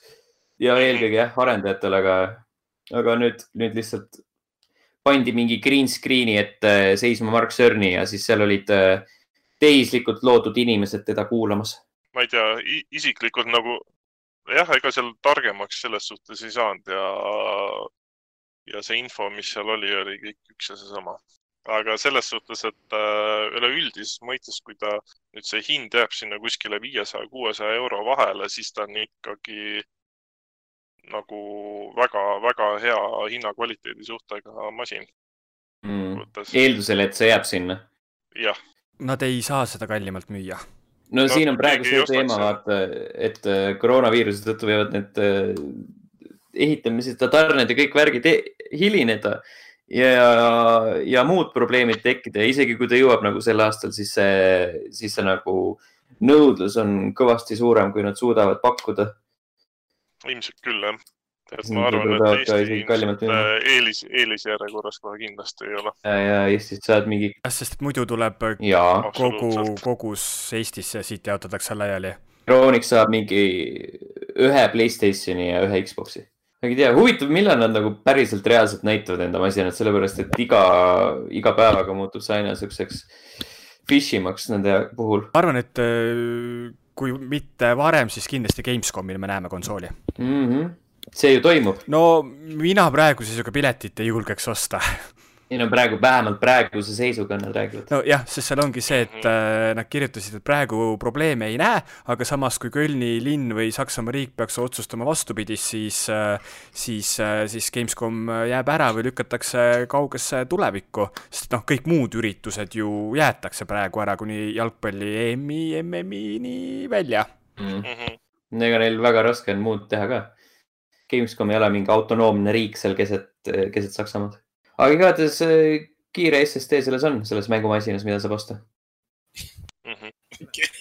ja eelkõige jah, arendajatele, aga, aga nüüd, nüüd lihtsalt pandi mingi green screen'i ette seisma Mark Cerny ja siis seal olid äh, tehislikult loodud inimesed teda kuulamas. ma ei tea, isiklikult nagu jah, ega seal targemaks selles suhtes ei saanud ja, ja see info, mis seal oli, oli kõik üks ja seesama. aga selles suhtes, et äh, üleüldises mõistes, kui ta nüüd see hind jääb sinna kuskile viiesaja, kuuesaja euro vahele, siis ta on ikkagi nagu väga-väga hea hinnakvaliteedi suhtega masin. Mm. eeldusel, et see jääb sinna. jah, Nad ei saa seda kallimalt müüa. no, No siin on praegu see teema, vaata, et äh, koroonaviiruse tõttu võivad need äh, ehitamised ja tarned ja kõik värgid e- hilineda ja, ja muud probleemid tekkida ja isegi kui ta jõuab nagu sel aastal, siis see, siis see nagu nõudlus on kõvasti suurem, kui nad suudavad pakkuda. ilmselt küll jah. Et Siis ma arvan, et Eesti müüma. äh, eelis, eelisjärjekorras kohe kindlasti ei ole. ja, ja Eestis saad mingi sest et muidu tuleb ja kogu kogus Eestisse, siit jaotatakse laiali. Euronics saab mingi ühe Playstationi ja ühe Xbox'i. ma ei tea, huvitav, millal nad nagu päriselt reaalselt näitavad enda masinat, sellepärast et iga, iga päevaga muutub see aina siukseks fish imaks nende puhul ma arvan, et äh, kui mitte varem, siis kindlasti Gamescomil me näeme konsooli. mm. -hmm. See ju toimub, no mina praeguse seisuga piletit ei julgeks osta. neil on praegu, vähemalt praeguse seisuga nad räägivad. nojah, sest seal ongi see, et äh, nad kirjutasid, et praegu probleeme ei näe, aga samas, kui Kölni linn või Saksamaa riik peaks otsustama vastupidist, siis äh,, siis äh,, siis Gamescom jääb ära või lükatakse kaugesse tulevikku, sest noh, kõik muud üritused ju jäetakse praegu ära kuni jalgpalli EM-i, MM-ini välja. Mm. Mhm. ega neil väga raske on muud teha ka. Gamescom ei ole mingi autonoomne riik seal keset, keset Saksamaad. aga igatahes äh, kiire SSD selles on, selles mängumasinas, mida saab osta. Mhm.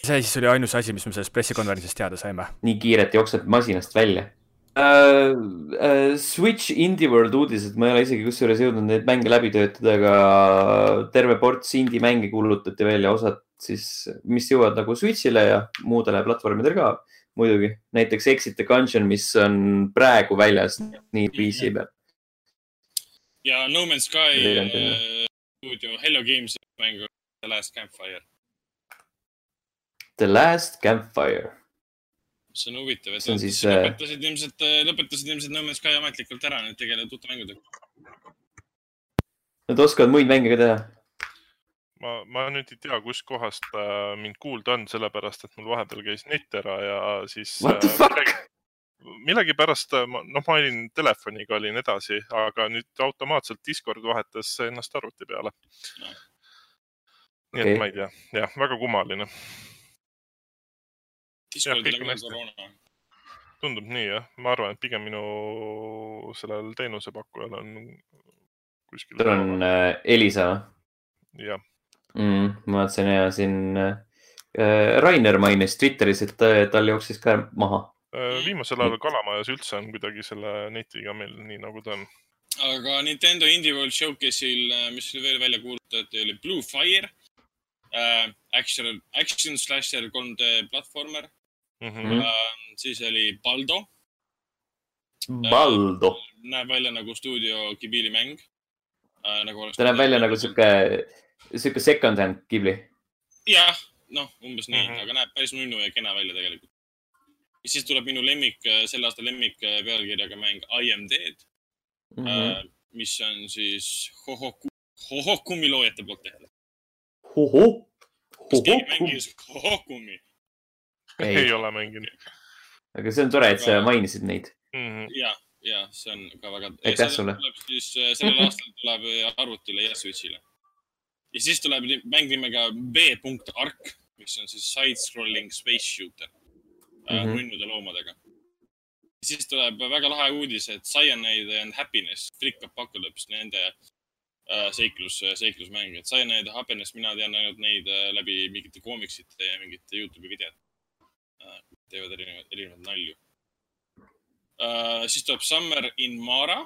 see siis oli ainus asi, mis me sellest pressikonverentsist teada saime. nii kiirelt jookseb masinast välja uh,. Uh, Switch Indie World uudised, ma ei ole isegi kusjuures jõudnud neid mänge läbi töötada, aga terve ports indie mänge kuulutati välja, osad siis, mis jõuavad nagu Switch'ile ja muudele platvormidele ka. muidugi, näiteks Exit the Gungeon, mis on praegu väljas nii PC peal. ja No Man's Sky äh, stuudio Hello Games mängu The Last Campfire. The Last Campfire. see on huvitav, et nad siis, äh, lõpetasid ilmselt, lõpetasid ilmselt No Man's Sky ametlikult ära, nüüd tegelevad uute mängudega. Nad oskavad muid mänge ka teha. ma, ma nüüd ei tea, kuskohast äh, mind kuulda on, sellepärast et mul vahepeal käis net ära ja siis. Fuck? millegipärast, noh, ma olin telefoniga, olin edasi, aga nüüd automaatselt Discord vahetas ennast arvuti peale. nii Okei. et ma ei tea, jah, väga kummaline. Discordil on ka koroona. tundub nii jah, ma arvan, et pigem minu sellel teenusepakkujal on kuskil. tal on äh, Elisa jah, mm,. ma vaatasin ja siin äh, Rainer mainis Twitteris, et äh, tal jooksis ka maha. viimasel ajal Kalamajas üldse on kuidagi selle netiga meil nii nagu ta on. aga Nintendo Indie World Showcase'il, mis oli veel välja kuulutati, oli Blue Fire äh,. Action, action slasher 3D platvormer Mhm. Mhm. äh,. siis oli Baldo, Baldo, näeb välja nagu stuudio Ghibli mäng äh,. nagu ta näeb välja nagu. sihuke, sihuke second hand Ghibli. jah, noh, umbes nii mm. -hmm. aga näeb päris nunnu ja kena välja tegelikult. ja siis tuleb minu lemmik, selle aasta lemmik äh, pealkirjaga mäng I am dead mm. -hmm. mis on siis Hohoku, Hohokumi loojate poolt tehtud. hohoh, kas keegi mängis Hohokumi? ei ei, ole mänginud aga see on tore, et sa mainisid neid. mm. -hmm. ja, ja see on ka väga. Aitäh sulle. tuleb siis äh, sellel aastal tuleb äh, arvutile ja Switch'ile. Ja siis tuleb mäng nimega B.Ark, mis on siis side-scrolling space shooter mm. -hmm. nunnude loomadega. siis tuleb väga lahe uudis, et Cyanide and Happiness, Frick Apocalypse, nende äh, seiklus, seiklusmäng, et Cyanide ja Happiness, mina tean ainult neid äh, läbi mingite koomiksite ja mingite Youtube'i videote äh,. teevad erinevaid, erinevaid nalju siis tuleb Summer in Mara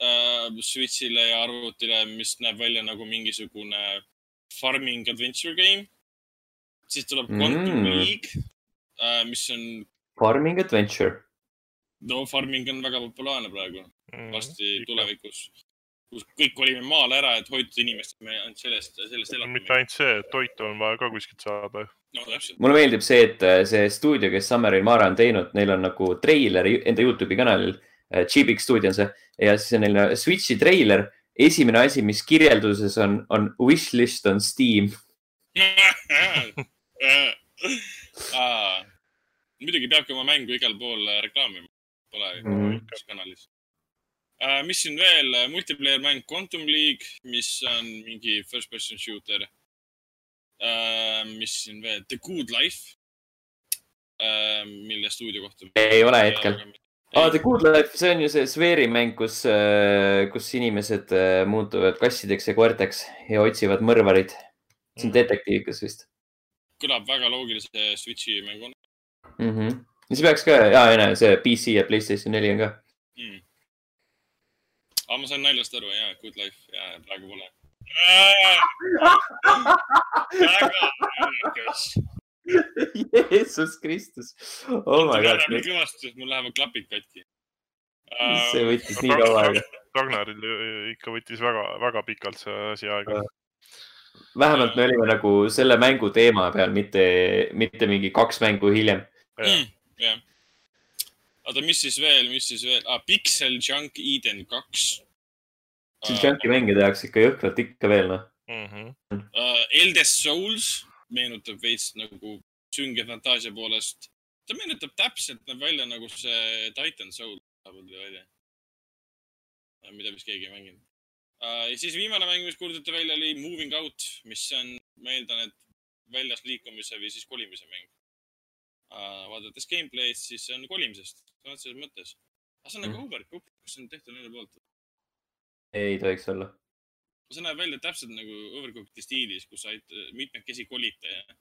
uh, Switch'ile ja arvutile, mis näeb välja nagu mingisugune farming adventure game. siis tuleb Quantum Mm. mm. League uh,, mis on, Farming Adventure. no farming on väga populaarne praegu, Mhm. varsti. tulevikus. kus kõik kolime maale ära, et hoiduda inimest, me ainult sellest, sellest mitte elatame. ainult see, toitu on vaja ka kuskilt saada. no täpselt. mulle meeldib see, et äh, see stuudio, kes Summer in Mara on teinud, neil on nagu treiler enda Youtube'i kanalil. G-Big stuudio on see ja siis on neil Switch'i treiler. esimene asi, mis kirjelduses on, on wishlist on Steam. Aa, muidugi peabki oma mängu igal pool äh, reklaamima, pole Mhm. mis kanalis. mis siin veel, multiplayer mäng Quantum League, mis on mingi first person shooter. mis siin veel, The Good Life, mille stuudio kohta. ei ole hetkel. aa, The Good Life, see on ju see sfeeri mäng, kus, kus inimesed äh, muutuvad kassideks ja koerteks ja otsivad mõrvarid. see on detektiivikas vist kõlab väga loogilise Switch'i mänguna mm. -hmm. ja see peaks ka, ja, ja see PC ja Playstation neli on ka. mm.. aga ma sain naljast aru ja Good Life ja praegu pole. väga naljakas. Jeesus Kristus. Oh my god, nii kõvasti, et mul lähevad klapid katki. see võttis nii kaua aega. Ragnaril ikka võttis väga, väga pikalt see asi aega. vähemalt me olime nagu selle mängu teema peal, mitte, mitte mingi kaks mängu hiljem. Mm, jah. oota, mis siis veel, mis siis veel ah,, Pixel Junk Eden kaks siin Junki mänge tehakse ikka jõhkralt ikka veel noh. Mhm. uh,. Eldest Souls meenutab veits nagu sünge fantaasia poolest. ta meenutab täpselt, näeb välja nagu see Titan Soul, tuli välja. mida vist keegi ei mänginud uh,. ja siis viimane mäng, mis kuulutati välja, oli Moving Out, mis on, ma eeldan, et väljas liikumise või siis kolimise mäng uh,. vaadates gameplay'd, siis see on kolimisest, sõna otseses mõttes. aga see on nagu Mhm. Overcooked, kas see on tehtud nende poolt? ei tohiks olla. See näeb välja täpselt nagu Overcooked'i stiilis, kus sa ait- mitmekesi kolite ja.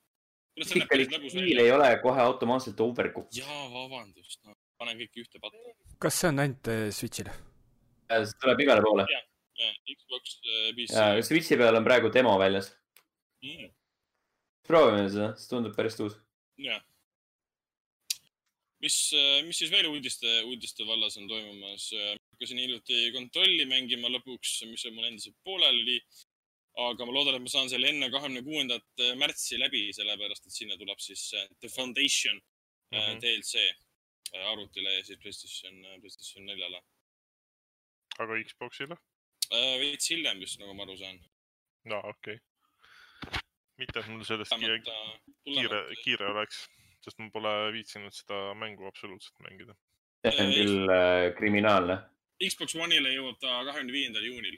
stiil ei ole kohe automaatselt overcooked. jaa, vabandust no,, panen kõik ühte patta. kas see on ainult äh, Switch'ile? see tuleb igale poole. Xbox äh, PC. ja Switch'i peal on praegu demo väljas. Mm, proovime seda, see tundub päris uus. jah. mis, mis siis veel uudiste, uudiste vallas on toimumas? Hakkasin hiljuti kontrolli mängima lõpuks, mis mul endiselt pooleli. aga ma loodan, et ma saan selle enne kahekümne kuuendat märtsi läbi, sellepärast et sinna tuleb siis äh, The Foundation mm Mhm. -hmm. DLC äh, arvutile ja siis PlayStation, PlayStation neljale. aga Xbox'ile? veits hiljem vist, nagu ma aru saan. no okei okay.. mitte, et mul sellest kiire, kiire, kiire oleks, sest ma pole viitsinud seda mängu absoluutselt mängida. see on küll äh, kriminaalne. Xbox One'ile jõuab ta kahekümne viiendal juunil.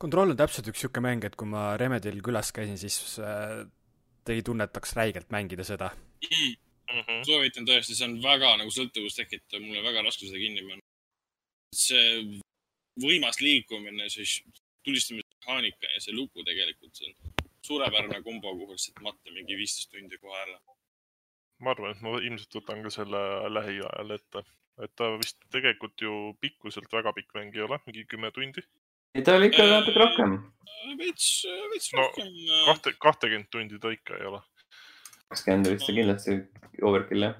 Control on täpselt üks sihuke mäng, et kui ma Remedil külas käisin, siis äh, te ei tunnetaks räigelt mängida seda. Mm. Mhm. soovitan tõesti, see on väga nagu sõltuvust tekitav, mul on väga raske seda kinni panna. see võimas liikumine, siis tulistamismehaanika ja see lugu tegelikult, see on suurepärane kombo, kuhu lihtsalt matta mingi viisteist tundi kohe ära. ma arvan, et ma ilmselt võtan ka selle lähiajal ette, et ta vist tegelikult ju pikkuselt väga pikk mäng ei ole, mingi kümme tundi. ta oli ikka natuke rohkem. veits, veits No, rohkem no,. kahte, kahtekümmet tundi ta ikka ei ole. kakskümmend vist on kindlasti overkill jah.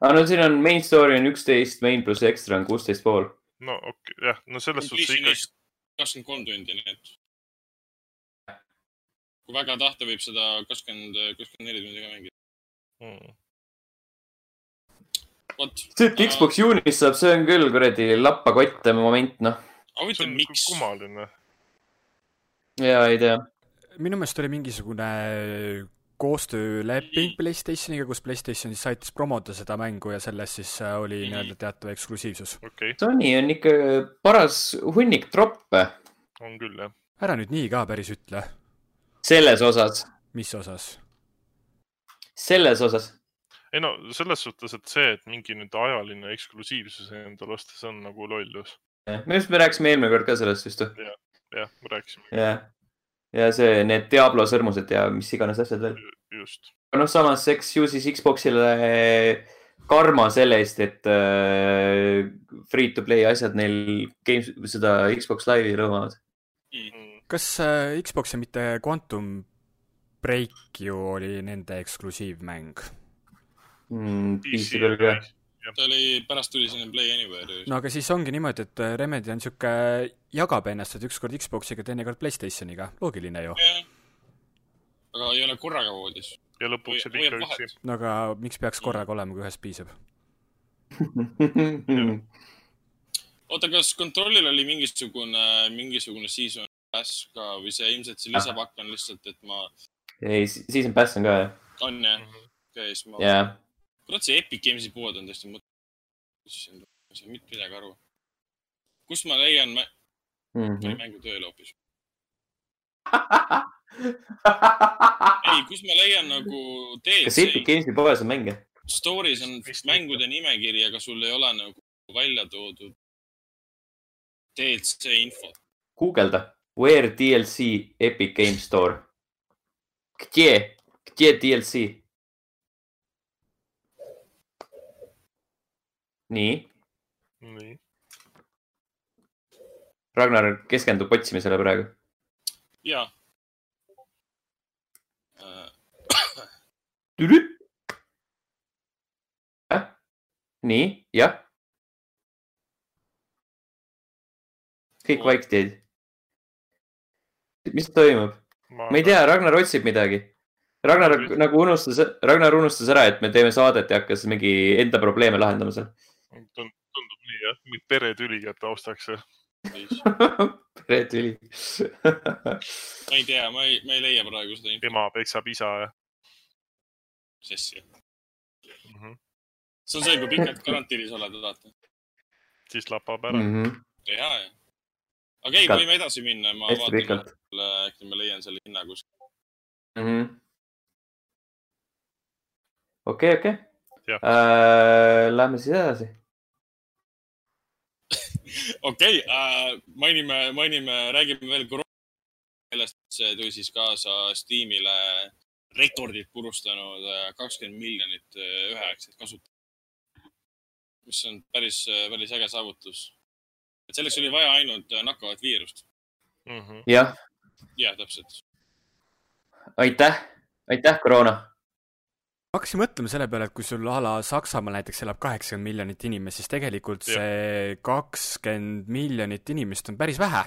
aga no siin on main story on üksteist, main pluss ekstra on kuusteist pool. no okei okay,, jah, no selles suhtes ikkagi, kakskümmend kolm tundi, nii et. kui väga tahta, võib seda kakskümmend, kakskümmend neli tundi ka mängida. mm. vot. see, et Xbox juunis saab, see on küll kuradi lappakotte moment, noh. aga see huvitav, on miks? kummaline. ja ei tea. minu meelest oli mingisugune koostööleping Playstationiga, kus Playstation siis aitas promoda seda mängu ja selles siis äh, oli nii-öelda teatav eksklusiivsus. okei okay,, Sony on ikka paras hunnik troppe on küll jah. ära nüüd nii ka päris ütle, selles osas, mis osas? selles osas. Ei no selles suhtes, et see, et mingi nüüd ajaline eksklusiivsus endale osta, see on nagu lollus. minu arust me rääkisime eelmine kord ka sellest vist või? jah, me rääkisime jah. ja see, need Diablo sõrmused ja mis iganes asjad veel. just. noh, samas, eks ju siis Xbox'ile karma selle eest, et äh, free to play asjad neil games, seda Xbox Live'i lõõmavad. Mm. kas äh, Xbox ja mitte Quantum Break ju oli nende eksklusiivmäng? Mm, PC peal ka. ta oli, pärast tuli sinna Play Anywhere. no aga siis ongi niimoodi, et äh, Remedy on sihuke, jagab ennast, et ükskord Xboxiga, teinekord Playstationiga, loogiline ju. aga ei ole korraga voodis. ja lõpuks jääb ikka üksi. no aga miks peaks korraga olema, kui ühest piisab? oota, kas Controlil oli mingisugune, mingisugune season pass ka või see ilmselt see lisapakk on lihtsalt, et ma, ei, siis on Pass on ka jah. on jah? Mhm. okei, siis ma, jah kurat , see Epic Games'i pood on tõesti mõte . issand , ma ei saa mitte midagi aru . kust ma leian mä... Mhm. mängu tööle hoopis ? ei , kus ma leian nagu kas Epic DLC , Games'i poes on mänge ? story's on Vist mängude nimekiri , aga sul ei ole nagu välja toodud DLC infot . guugelda . Where DLC Epic Game Store ? Где , где DLC ? nii, nii, Ragnar keskendub otsimisele praegu. jaa äh,. nii, jah. kõik vaikselt jäid. mis toimub? ma ei tea, Ragnar otsib midagi. Ragnar nagu unustas, Ragnar unustas ära, et me teeme saadet ja hakkas mingi enda probleeme lahendama seal. Tundub nii jah, mingid peretüli jääb taustaks. peretüli. ma ei tea, ma ei, ma ei leia praegu seda infot ema peksab isa ja sessi. mm -hmm. see on see, kui pikalt karantiinis oled, vaata. siis lapab ära. Mhm. ja, ja. aga ei, Pikalt. võime edasi minna, ma hästi vaatan äkki ma leian selle hinna kuskilt. Mhm. okei, okei Jah.. Lähme siis edasi. Okei okay,, mainime, mainime, räägime veel koroona- sellest, see tõi siis kaasa Steamile rekordid purustanud äh, kakskümmend miljonit äh, üheaegset kasutajat. mis on päris, päris äge saavutus. et selleks oli vaja ainult äh, nakkavat viirust. Mm -hmm. jah, jah, täpselt. aitäh, aitäh, koroona. Hakkasin mõtlema selle peale, et kui sul a la Saksamaal näiteks elab kaheksakümmend miljonit inimest, siis tegelikult Jah. see kakskümmend miljonit inimest on päris vähe.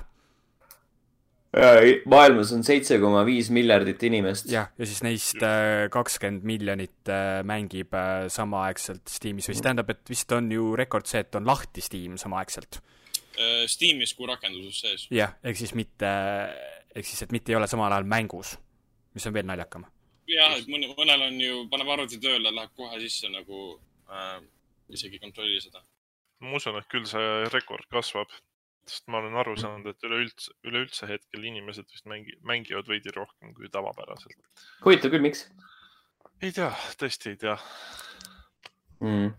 maailmas on seitse koma viis miljardit inimest. jah, ja siis neist äh, kakskümmend miljonit äh, mängib äh, samaaegselt Steamis või siis tähendab, et vist on ju rekord see, et on lahti Steam samaaegselt. Steamis kui rakenduses sees. jah, ehk siis mitte, ehk siis, et mitte ei ole samal ajal mängus, mis on veel naljakam. jah, et mõni, mõnel on ju, paneb arvuti tööle, läheb kohe sisse nagu äh,, isegi ei kontrolli seda. ma usun, et küll see rekord kasvab, sest ma olen aru saanud, et üleüldse, üleüldse hetkel inimesed vist mängi-, mängivad veidi rohkem kui tavapäraselt. huvitav küll, miks ei tea, tõesti ei tea mm.?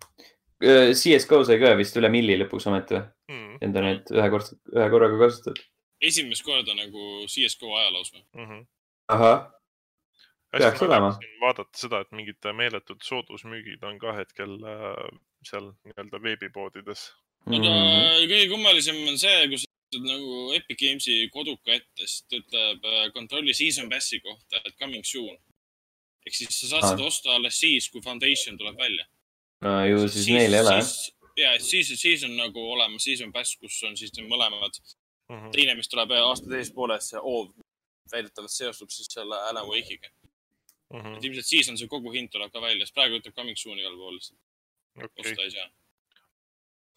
CS-GO sai ka vist üle milli lõpuks ometi või? mm.. Enda neid ühekordselt, ühe korraga kasutatud. esimest korda nagu CSGO ajaloos või? Mm -hmm. ahah, Peaks olema. vaadata seda, et mingid meeletud soodusmüügid on ka hetkel äh, seal nii-öelda veebipoodides. aga Mhm. kõige kummalisem on see, kus sa nagu Epic Games'i koduka ette, siis ta ütleb äh, kontrolli season pass'i kohta, et coming soon. ehk siis sa saad Aa. seda osta alles siis, kui Foundation tuleb välja. no ju siis neil ei ole jah. ja, siis, siis on nagu olemas season pass, kus on siis need mõlemad. Mm -hmm. teine, mis tuleb aasta teises pooles, see Oov, väidetavalt seostub siis selle Alan Wake'iga. Mm -hmm. et ilmselt siis on see kogu hind tuleb ka välja, sest praegu ütleb coming soon igal pool lihtsalt, okei osta ei saa.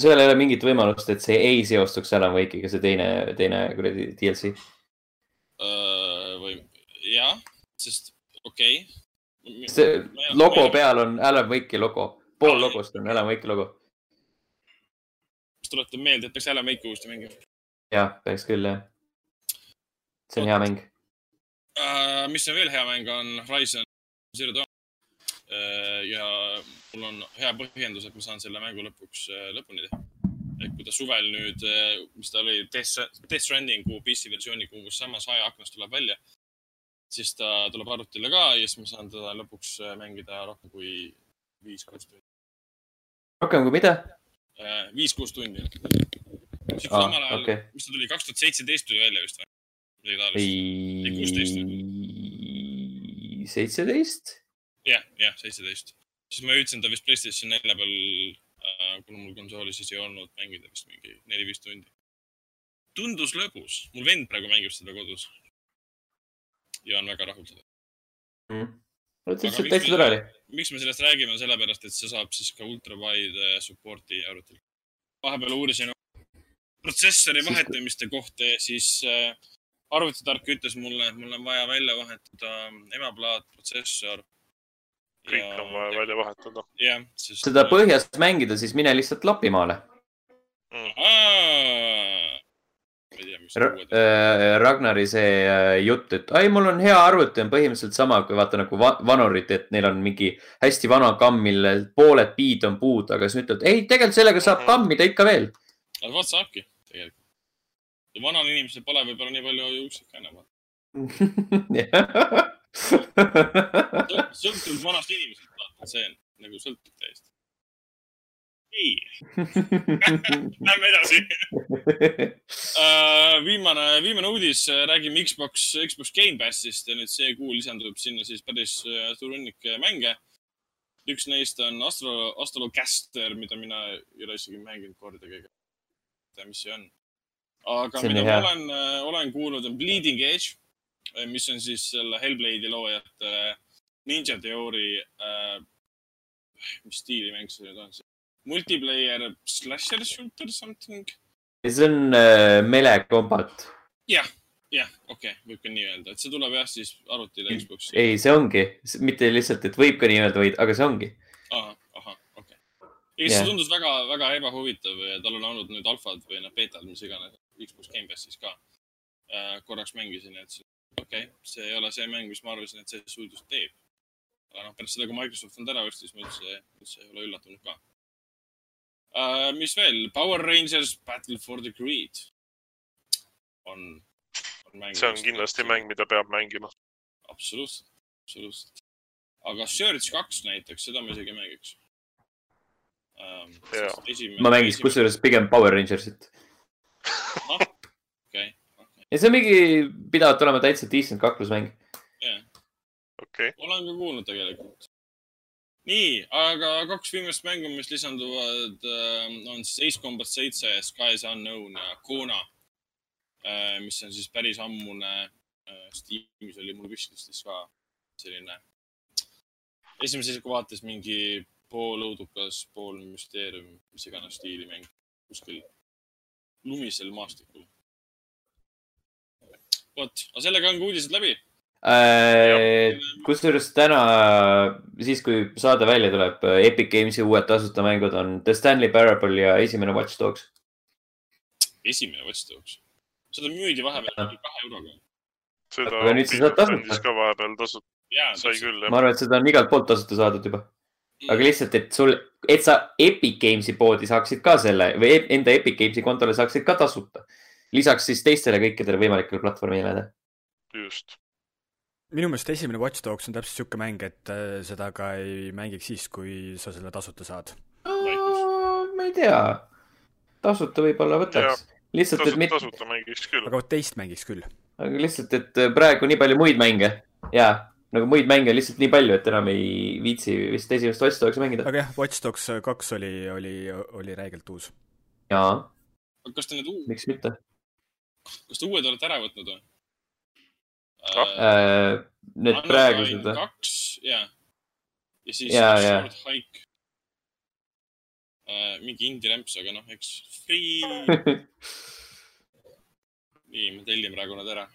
seal ei ole mingit võimalust, et see ei seostuks Alan Wake'iga, see teine, teine kuradi DLC. või jah, sest okei okay.. see logo peal on Alan Wake'i logo, pool logost on Alan Wake'i logo. tuletab meelde, et peaks Alan Wake'i uuesti mängima jah, peaks küll jah. see on hea mäng. uh,. mis on veel hea mäng, on Horizon Zero Dawn uh,. ja mul on hea põhjendus, et ma saan selle mängu lõpuks uh, lõpuni teha. et kui ta suvel nüüd uh,, mis ta oli, Death Strandingu PC versiooniga umbes samas ajaaknas tuleb välja, siis ta tuleb arvutile ka ja siis ma saan teda lõpuks mängida rohkem kui viis-kuus tundi. rohkem kui mida? viis-kuus tundi. samal ajal okei. mis ta tuli, kaks tuhat seitseteist tuli välja vist või? Midagi taolist. Ei, 16 seitseteist? jah, jah, seitseteist. siis ma jõudsin ta vist PlayStation nelja peal äh,, kuna mul konsooli siis ei olnud mängida vist mingi neli-viis tundi. tundus lõbus, mul vend praegu mängib seda kodus. ja on väga rahul sellega. et miks täitsa me- tore oli. miks me sellest räägime, sellepärast et see saab siis ka ultrawide support'i arvutil. vahepeal uurisin protsessori vahetamiste kohta ja siis äh, arvutitark ütles mulle, et mul on vaja välja vahetada emaplaat, protsessor. kõik on vaja välja vahetada jah, sest. seda põhjas mängida, siis mine lihtsalt Lapimaale. mm.. äh, Ragnari see äh, jutt, et ai, mul on hea arvuti, on põhimõtteliselt sama kui vaata nagu va vanurid, et neil on mingi hästi vana kamm, millel pooled piid on puud, aga siis ütlevad, ei, tegelikult sellega saab kammida ikka veel. vaat saabki tegelikult. Ja vanal inimesel pole võib-olla nii palju juukseid ka enam. sõltub vanast inimesest, vaata, see on nagu sõltub täiesti. nii, lähme edasi uh,. viimane, viimane uudis, räägime Xbox, Xbox Game Passist ja nüüd see kuu lisandub sinna siis päris äh, suur hunnik mänge. üks neist on Astro, Astrolocaster, mida mina ei ole isegi mänginud kordagi. mis see on. Aga mida nii ma hea. olen, olen kuulnud, on Bleeding Edge, mis on siis selle Hellblade'i loojate Ninja Theory äh,, mis stiili mäng see nüüd on? multiplayer slasher shooter something? see on äh, Mele Combat. jah, jah, okei okay,, võib ka nii öelda, et see tuleb jah siis arvutile Xbox'i. ei, see ongi, mitte lihtsalt, et võib ka nii öelda, vaid, aga see ongi. ahah, ahah, okei okay.. ja Jah. see tundus väga, väga ebahuvitav ja tal on olnud nüüd alfad või noh, beetad, mis iganes, Xbox Gamepassis ka äh,. korraks mängisin, et see- okei okay,, see ei ole see mäng, mis ma arvasin, et see stuudios teeb. aga noh, pärast seda, kui Microsoft on ära ostis, ma üldse, üldse ei ole üllatunud ka uh,. mis veel, Power Rangers Battle for the Greed on, on mäng. see on kindlasti mäng, mida peab mängima. absoluutselt, absoluutselt. aga Surge kaks näiteks, seda ma isegi ei mängiks. Jaa. ma mängiks. kusjuures pigem Power Rangersit. okei, okei, ja see on mingi, pidavat olema täitsa decent kaklusmäng. jah, okei okay., olen ka kuulnud tegelikult. nii, aga kaks viimast mängu, mis lisanduvad, on siis Ace Combat seitse, Skies Unknown ja Kona. mis on siis päris ammune. Steamis oli mul wishlist'is ka selline esimese isiku vaates mingi pool õudukas, pool müsteerium, mis iganes stiili mäng kuskil lumisel maastikul. vot, aga sellega ongi uudised läbi. Äh, kusjuures täna, siis kui saade välja tuleb, Epic Games'i uued tasuta mängud on The Stanley Parable ja esimene Watch Dogs. esimene Watch Dogs. seda müüdi vahepeal kahe euroga. seda Aga nüüd sa saad tasuta. ka vahepeal tasuta, sai küll ma jah. arvan, et seda on igalt poolt tasuta saadud juba, aga lihtsalt, et sul, et sa Epic Games'i poodi saaksid ka selle või e- enda Epic Games'i kontole saaksid ka tasuta. lisaks siis teistele kõikidele võimalikele platvormidele. just. minu meelest esimene Watch Dogs on täpselt sihuke mäng, et äh, seda ka ei mängiks siis, kui sa selle tasuta saad. ma ei tea, tasuta võib-olla võtaks, lihtsalt, et mitte, tasuta mängiks küll. aga vot teist mängiks küll. aga lihtsalt, et praegu nii palju muid mänge ja nagu muid mänge on lihtsalt nii palju, et enam ei viitsi vist esimest Watch Dogsi mängida. aga jah, Watch Dogs kaks oli, oli, oli räigelt uus. jaa, kas te need uu-, miks mitte. kas te uued olete ära võtnud või? Ah. Äh, Need praegused või? kaks, jaa. ja siis jaa. Short Hike. mingi indie-rämps, aga noh, eks free. nii, ma tellin praegu nad ära.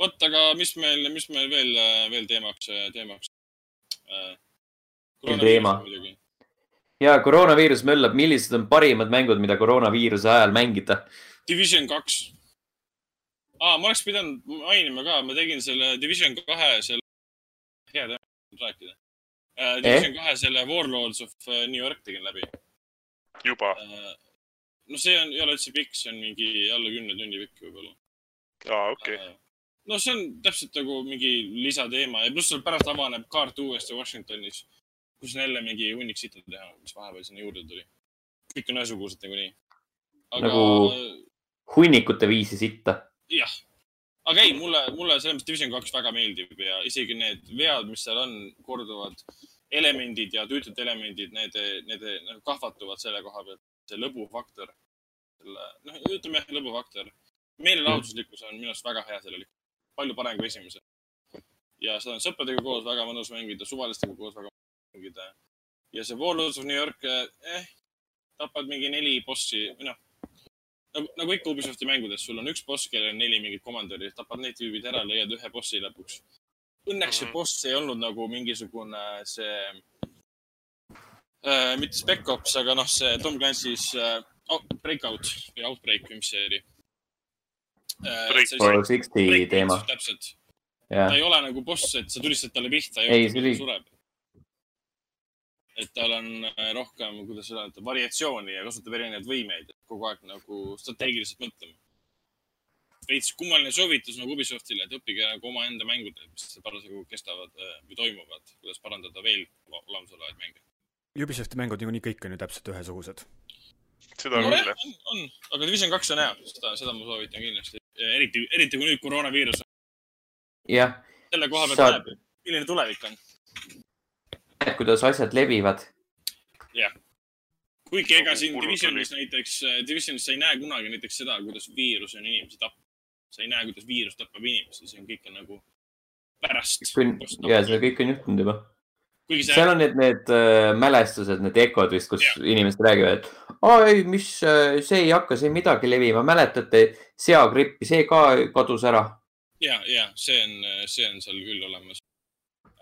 vot, aga mis meil, mis meil veel, veel teemaks, teemaks? teema? muidugi. ja koroonaviirus möllab, millised on parimad mängud, mida koroonaviiruse ajal mängida? Division kaks. aa, ma oleks pidanud mainima ka, ma tegin selle Division kahe, selle, hea teema, rääkida. Division kahe selle Warlords of äh, New York tegin läbi. juba, no see on, ei ole üldse pikk, see on mingi alla kümne tunni pikk võib-olla. aa okei, no see on täpselt nagu mingi lisateema ja pluss seal pärast avaneb kaart uuesti Washingtonis, kus on jälle mingi hunnik sitta teha, mis vahepeal sinna juurde tuli. kõik on ühesugused nagunii. aga Nagu- hunnikute viisi sitta. jah, aga ei, mulle, mulle selles mõttes Division kaks väga meeldib ja isegi need vead, mis seal on, korduvad elemendid ja tüütud elemendid, need, need nagu kahvatuvad selle koha pealt, see lõbufaktor. selle, noh, ütleme jah, lõbufaktor. meelelahutuslikkus on minu arust väga hea sellel, palju parem kui esimesel. ja seda on sõpradega koos väga mõnus mängida, suvalistega koos väga mõnus mängida. ja see Warlords of New York, eh, tapad mingi neli bossi, või noh, nagu, nagu ikka Ubisofti mängudes, sul on üks boss, kellel on neli mingit komandöri, tapad need tüübid ära, leiad ühe bossi lõpuks. Õnneks see Mhm. boss ei olnud nagu mingisugune see äh,, mitte Spec Ops, aga noh, see Tom Clancy's äh, oh, Breakout või Outbreak või mis see oli Sixty teema, täpselt, ta. ei ole nagu boss, et sa tulistad talle pihta ja Ei, ta sureb. et tal on äh, rohkem, kuidas öelda, variatsiooni ja kasutab erinevaid võimeid, kogu aeg nagu strateegiliselt mõtlema. veits kummaline soovitus nagu Ubisoftile, et õppige nagu omaenda mängud, mis parasjagu kestavad äh, või toimuvad, kuidas parandada veel olemasolevaid mänge. Ubisofti mängud niikuinii kõik on ju täpselt ühesugused. seda küll nojah jah., on, on, aga Division kaks on hea, seda, seda ma soovitan kindlasti. eriti, eriti kui nüüd koroonaviirus jah, selle koha pealt Saad- näeb, milline tulevik on. kuidas asjad levivad. kuigi ega siin Divisionis näiteks, Divisionis sa ei näe kunagi näiteks seda, kuidas viirus on inimesi tapnud. sa ei näe, kuidas viirus tapab inimesi, see on kõik on nagu pärast. ja see kõik on juhtunud juba. See seal on need, need äh, mälestused, need ekod vist, kus Jah. inimesed räägivad, et aa ei, mis, see ei hakka siin midagi levima, mäletate seagrippi, see ka kadus ära. ja, ja see on, see on seal küll olemas.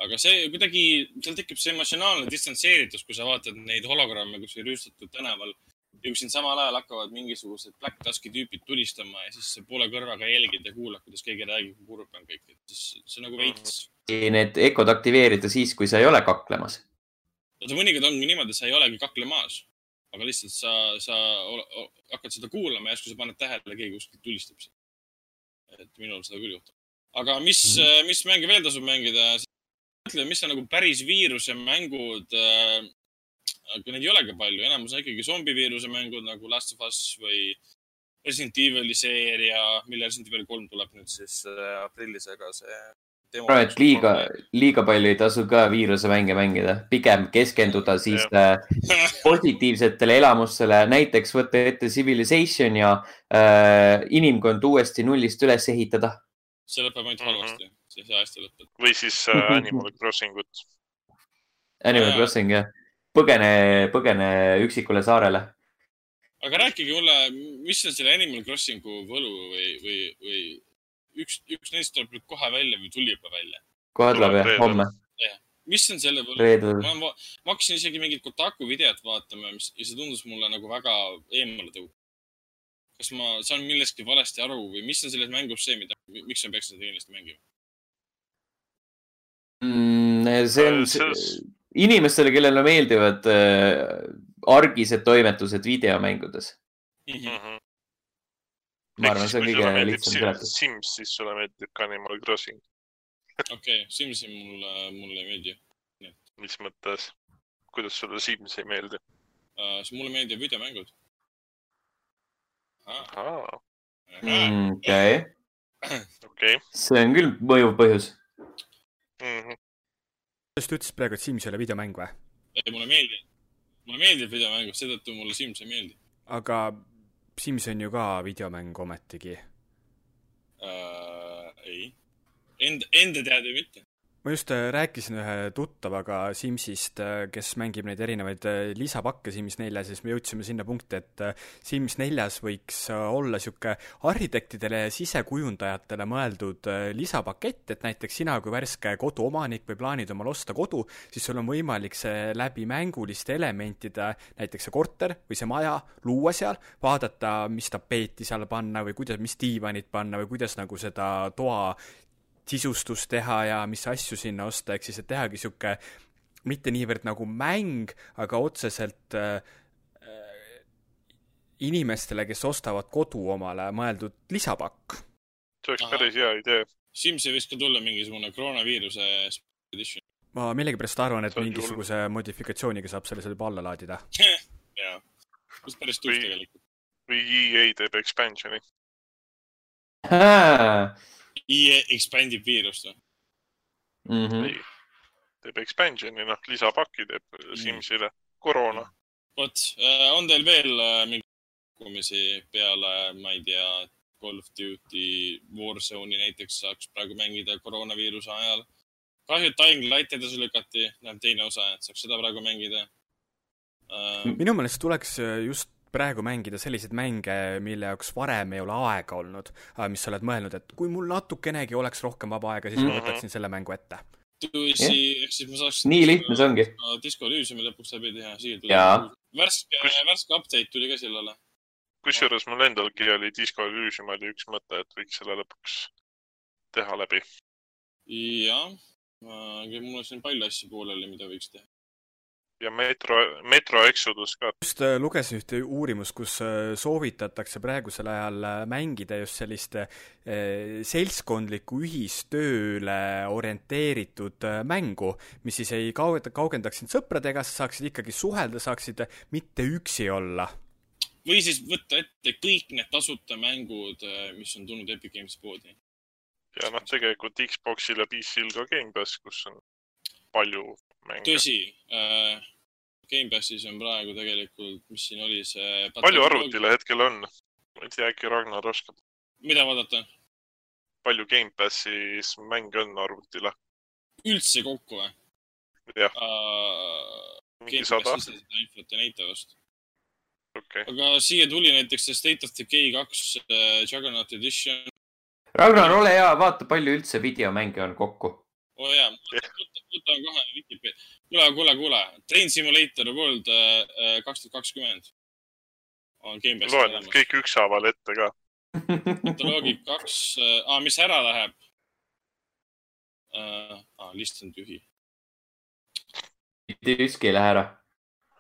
aga see kuidagi, seal tekib see emotsionaalne distantseeritus, kui sa vaatad neid hologramme kuskil rüüstatud tänaval ja kui sind samal ajal hakkavad mingisugused Black Tuski tüübid tulistama ja siis poole kõrvaga jälgid ja kuulad, kuidas keegi räägib, kui kurb on kõik, et siis see on nagu veits. Need ekod aktiveerida siis, kui sa ei ole kaklemas. oota, mõnikord ongi niimoodi, sa ei olegi kaklemas, aga lihtsalt sa, sa hakkad seda kuulama ja järsku sa paned tähele, keegi kuskilt tulistab sind. et minul seda küll juhtub. aga mis mm, -hmm. mis mänge veel tasub mängida? mõtle, mis on nagu päris viiruse mängud äh,. Aga neid ei olegi palju, enamus on ikkagi zombiviiruse mängud nagu Last of Us või Resident Evil'i seeria, mille Resident Evil kolm tuleb nüüd siis äh, aprillis, aga see arvan, et liiga, liiga palju ei tasu ka viirusemänge mängida, pigem keskenduda siis äh, positiivsetele elamustele, näiteks võtta ette Civilization ja äh, inimkond uuesti nullist üles ehitada. see lõpeb ainult Mhm. halvasti, see, see hästi lõpeb. või siis äh, Animal Crossing ut. Animal. Crossing jah, põgene, põgene üksikule saarele. aga rääkige mulle, mis on selle Animal Crossingu võlu või, või, või üks, üks neist tuleb nüüd kohe välja või tuli juba välja? kohe tuleb jah, homme, mis on selle võlu? ma, ma, ma hakkasin isegi mingit Kotaku videot vaatama, mis ja see tundus mulle nagu väga eemale tõukav. kas ma saan millestki valesti aru või mis on selles mängus see, mida, miks ma peaks seda kindlasti mängima? Mm, see on Äh, selles- inimestele, kellele meeldivad äh, argised toimetused videomängudes. Mhm. ma arvan, see on kõige lihtsam seletus. Sims, siis sulle meeldib ka Animal Crossing. okei Simsi mulle, mulle ei meeldi mis mõttes? kuidas sulle Sims ei meeldi? uh,. mulle meeldivad videomängud. Mm, okei, okei. see on küll mõjuv põhjus. Mhm. Kas ta ütles praegu, et Sims ei ole videomäng või? ei, mulle meeldib, mulle meeldib videomängud, seetõttu mulle Sims ei meeldi aga Sims on ju ka videomäng ometigi. uh,. ei, enda, enda teada mitte. Ma just äh, rääkisin ühe tuttavaga Simsist, kes mängib neid erinevaid äh, lisapakke Sims neljas ja siis me jõudsime sinna punkti, et äh, Sims neljas võiks äh, olla niisugune arhitektidele ja sisekujundajatele mõeldud äh, lisapakett, et näiteks sina kui värske koduomanik või plaanid omale osta kodu, siis sul on võimalik see läbi mänguliste elementide, näiteks see korter või see maja, luua seal, vaadata, mis tapeeti seal panna või kuidas, mis diivanit panna või kuidas nagu seda toa sisustust teha ja mis asju sinna osta, ehk siis, et tehagi sihuke mitte niivõrd nagu mäng, aga otseselt äh, inimestele, kes ostavad kodu omale mõeldud lisapakk. see oleks päris hea idee. Simsi võiks ka tulla mingisugune koroonaviiruse edition. ma millegipärast arvan, et See on mingisuguse modifikatsiooniga saab selle seal juba alla laadida. jaa, mis päris tuus Või- tegelikult. või EA teeb expansion'i. EA expandib viirust või? Mhm. ei, teeb expansion'i, noh, lisapaki teeb Simsile. koroona. vot, on teil veel äh, mingeid pakkumisi peale, ma ei tea, Call of Duty Warzone'i näiteks saaks praegu mängida koroonaviiruse ajal. kahju, et Dying Light edasi lükati, näeb teine osa, et saaks seda praegu mängida uh,. minu meelest tuleks äh, just praegu mängida selliseid mänge, mille jaoks varem ei ole aega olnud, mis sa oled mõelnud, et kui mul natukenegi oleks rohkem vaba aega, siis ma Mhm. võtaksin selle mängu ette. ehk siis ma saaks. nii lihtne see ongi. Disco Elysiumi lõpuks läbi teha, siia tuli. värske Kus-, värske update tuli ka sillale. kusjuures mul endalgi oli Disco Elysium oli üks mõte, et võiks selle lõpuks teha läbi. jah, mul on siin palju asju pooleli, mida võiks teha. Ja Metro, Metro Exodus ka. just äh, lugesin ühte uurimust, kus äh, soovitatakse praegusel ajal äh, mängida just sellist seltskondlikku ühistööle orienteeritud mängu, mis siis ei kauge-, kaugendaks sind sõpradega, sa saaksid ikkagi suhelda, saaksid mitte üksi olla. või siis võtta ette kõik need tasuta mängud, mis on tulnud Epic Games poodi. ja noh, tegelikult Xboxil ja PC-l ka Gamepass, kus on palju mänge. tõsi äh,, Gamepassis on praegu tegelikult, mis siin oli see. palju arvutile? hetkel on? ma ei tea, äkki Ragnar oskab. mida vaadata? palju Gamepassis mänge on arvutile? üldse kokku või jah, uh,? mingi sada, infot ei näita vast. okei okay.. aga siia tuli näiteks see State of Decay kaks uh, Juggernaut Edition. Ragnar, ole hea, vaata, palju üldse videomänge on kokku. oo oh, jaa, võtan kohe Vikipeedia. kuule, kuule, kuule, Train Simulator World äh, kaks tuhat kakskümmend on Gamepassis loen kõik ükshaaval ette ka. kataloogid kaks äh,, mis ära läheb äh,. Ah, list on tühi. mitte ükski ei lähe ära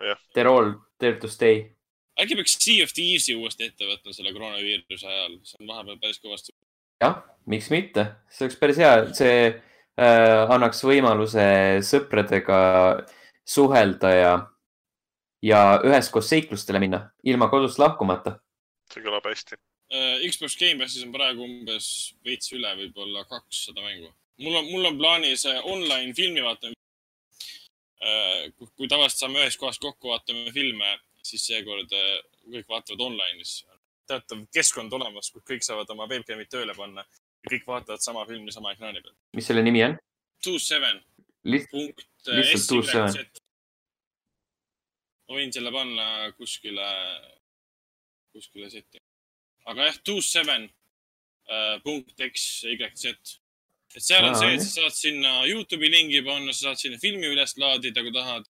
Jah.. They are all there to stay. äkki peaks Sea of Thieves'i uuesti ette võtma selle koroonaviiruse ajal, see on vahepeal päris kõvasti. jah, miks mitte, see oleks päris hea, see äh, annaks võimaluse sõpradega suhelda ja, ja üheskoos seiklustele minna, ilma kodust lahkumata. see kõlab hästi. Äh, Xbox Gamepassis on praegu umbes veits üle võib-olla kakssada mängu. mul on, mul on plaanis äh, online filmi vaatamine. kui tavaliselt saame ühes kohas kokku, vaatame filme, siis seekord äh, kõik vaatavad online'is. teatav keskkond olemas, kus kõik saavad oma webcam'id tööle panna ja kõik vaatavad sama filmi sama ekraani peal. mis selle nimi on? Two Seven Liht-, punkt Seven. SYZ. ma võin selle panna kuskile, kuskile seti. aga jah, Two Seven äh, punkt XYZ. et seal on Aa, see, et sa saad sinna Youtube'i lingi panna, sa saad sinna filmi üles laadida, kui tahad.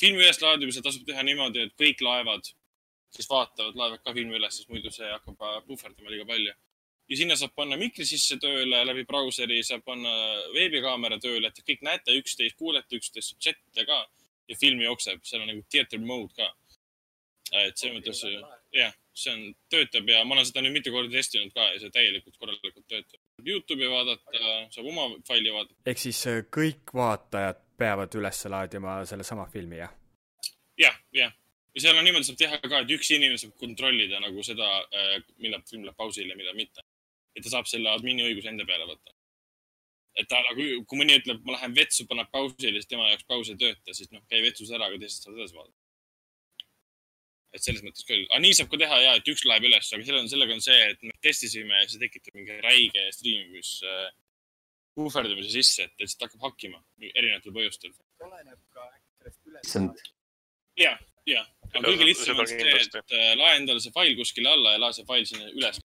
filmi üleslaadimisel tasub teha niimoodi, et kõik laevad siis vaatavad, laevad ka filmi üles, sest muidu see hakkab äh, puhverdama liiga palju. Ja sinna saab panna mikri sisse tööle läbi brauseri, saab panna veebikaamera tööle, et te kõik näete üksteist, kuulete üksteist, saab chatte ka ja film jookseb, seal on nagu theater mode ka. et selles mõttes jah, see on, töötab ja ma olen seda nüüd mitu korda testinud ka ja see täielikult korralikult töötab. Youtube'i vaadata, saab oma faili vaadata. ehk siis äh, kõik vaatajad peavad üles laadima sellesama filmi, jah? jah, jah. ja seal on niimoodi saab teha ka, et üks inimene saab kontrollida nagu seda, millal film läheb pausile ja millal mitte. Et ta saab selle admini õiguse enda peale võtta. et ta nagu, kui mõni ütleb, ma lähen vetsu, paneb pausile, siis tema jaoks paus ei tööta, siis noh, käi vetsus ära, aga teised saavad edasi vaadata. et selles mõttes küll, aga nii saab ka teha ja, et üks läheb üles, aga selle on, sellega on see, et me testisime ja see tekitab mingi räige striimimis äh, puhverdamise sisse, et lihtsalt hakkab hakkima erinevatel põhjustel. issand, ja, ja, aga kõige lihtsam on see, et äh, lae endale see fail kuskile alla ja lae see fail sinna üles.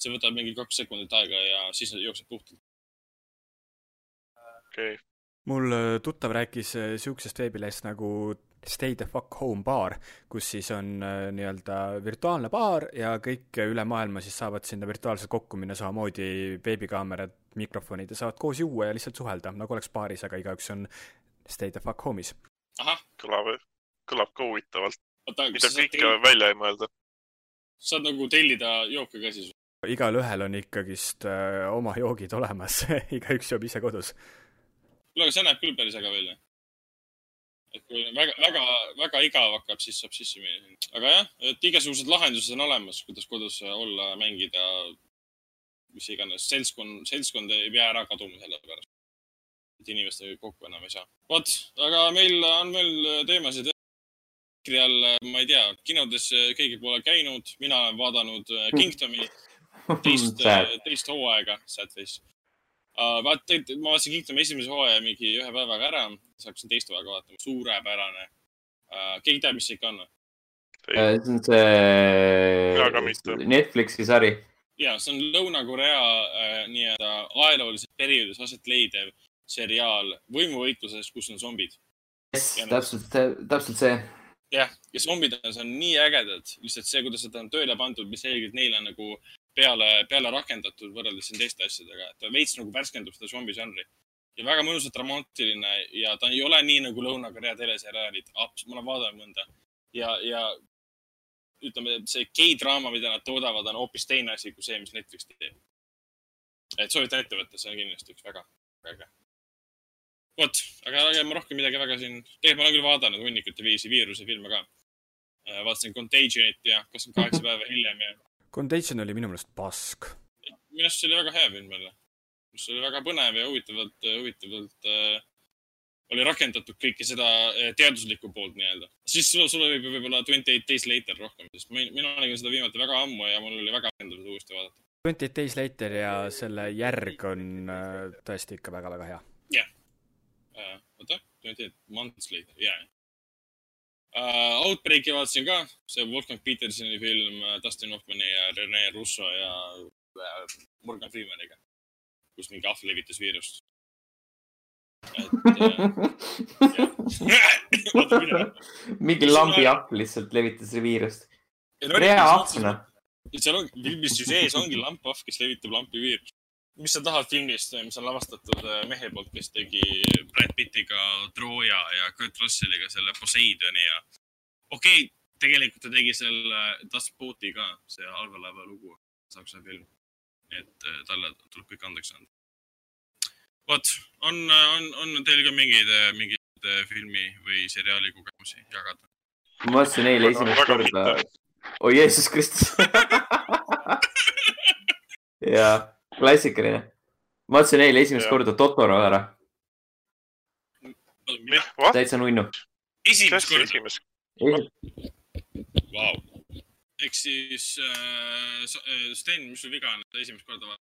See võtab mingi kaks sekundit aega ja siis jookseb puhtalt. okei okay., mul äh, tuttav rääkis äh, siuksest veebilehest nagu Stay the fuck home baar, kus siis on äh, nii-öelda virtuaalne baar ja kõik äh, üle maailma siis saavad sinna virtuaalselt kokku minna, samamoodi veebikaamerad, mikrofonid ja saavad koos juua ja lihtsalt suhelda, nagu oleks baaris, aga igaüks on Stay the fuck home'is. kõlab, kõlab ka huvitavalt. mida kõike tell... välja ei mõelda. saad nagu tellida jooke ka siis? Igalühel on ikkagist äh, oma joogid olemas, igaüks joob ise kodus. kuule, aga see näeb küll päris äge välja. et kui väga, väga, väga igav hakkab, siis saab sisse minna. aga jah, et igasugused lahendused on olemas, kuidas kodus olla, mängida, mis iganes, seltskond, seltskond ei pea ära kaduma selle pärast. et inimestega kokku enam ei saa. vot, aga meil on veel teemasid. EKRE all, ma ei tea, kinodes keegi pole käinud, mina olen vaadanud äh, Kingdomi teist, sad, teist hooaega, sad face uh,. vaat, ma vaatasin Kingdomi esimese hooaja mingi ühe päevaga ära, siis hakkasin teist hooaega vaatama, suurepärane uh,. keegi teab, mis see ikka on või? see on see Netflixi sari. ja see on Lõuna-Korea uh, nii-öelda ajaloolises perioodis aset leidev seriaal võimuvõitluses, kus on zombid. Noh. täpselt, täpselt see. jah, ja zombid on seal nii ägedad, lihtsalt see, kuidas seda on tööle pandud, mis selgelt neile on nagu peale, peale rakendatud võrreldes siin teiste asjadega, et ta veits nagu värskendab seda zombi žanri. ja väga mõnusalt dramaatiline ja ta ei ole nii nagu Lõuna-Korea teleseriaalid, ma olen vaadanud mõnda ja, ja ütleme, see gei-draama, mida nad toodavad, on hoopis teine asi kui see, mis Netflix teeb. et soovitan ette võtta, see on kindlasti üks väga, väga äge. vot, aga ega ma rohkem midagi väga siin, tegelikult ma olen küll vaadanud hunnikute viisi viiruse filme ka. vaatasin Contagionit ja kakskümmend kaheksa päeva hiljem ja Contagion oli minu meelest pask. minu arust see oli väga hea film jälle. see oli väga põnev ja huvitavalt, huvitavalt äh, oli rakendatud kõike seda äh, teaduslikku poolt nii-öelda. siis sul, sul oli võib-olla Twenty Eight Days Later rohkem, sest mi- mina nägin seda viimati väga ammu ja mul oli väga rakendatud uuesti vaadata. Twenty Eight Days Later ja selle järg on äh, tõesti ikka väga-väga hea. Äh, oota, Twenty Eight Months Later, jaa. Outbreaki vaatasin ka, see Wolfgang Petersoni film äh, Dustin Hoffmani ja Rene Russo ja äh, Morgan Freemaniga, kus mingi ahv levitas viirust. et äh, mingi lambi ahv lihtsalt levitas viirust. rea ahv, noh. seal on, filmis sees ongi lampahv, kes levitab lampi viirust. Mis sa tahad filmist, mis on lavastatud äh, mehe poolt, kes tegi Brad Pittiga Troja ja Kurt Russelliga selle Poseidoni ja okei okay,, tegelikult ta tegi selle Das Booti ka, see allveelaeva lugu, saksa film. et äh, talle tuleb kõik andeks anda. vot, on, on, on teil ka mingeid, mingeid äh, filmi või seriaali kogemusi jagada? ma vaatasin eile esimest korda oi Jeesus Kristus. jaa, klassikaline. ma vaatasin eile esimest Jah. korda Totoro ära, mis, täitsa nunnu. esimest korda, esimest, vau. ehk siis äh, äh, Sten, mis sul viga on, et esimest korda vaatad?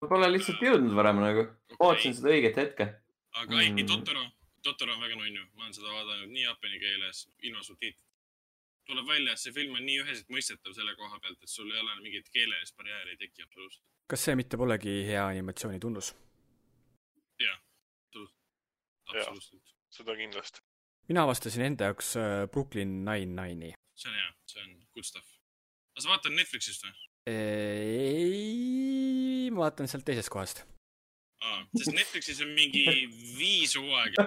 ma pole lihtsalt jõudnud varem nagu, ootasin seda õiget hetke. aga ei Mm., Totoro, Totoro on väga nunnu, ma olen seda vaadanud nii jaapani keeles, ilma subtiitriteta. Tuleb välja, et see film on nii üheselt mõistetav selle koha pealt, et sul ei ole mingit keelelist barjääri ei teki absoluutselt. kas see mitte polegi hea animatsiooni tunnus? absoluutselt. seda kindlasti. mina avastasin enda jaoks äh, Brooklyn Nine-Nine'i. see on hea, see on good stuff. kas sa vaatad Netflixist või? ei, ma vaatan sealt teisest kohast. aa, sest Netflixis on mingi viis hooaega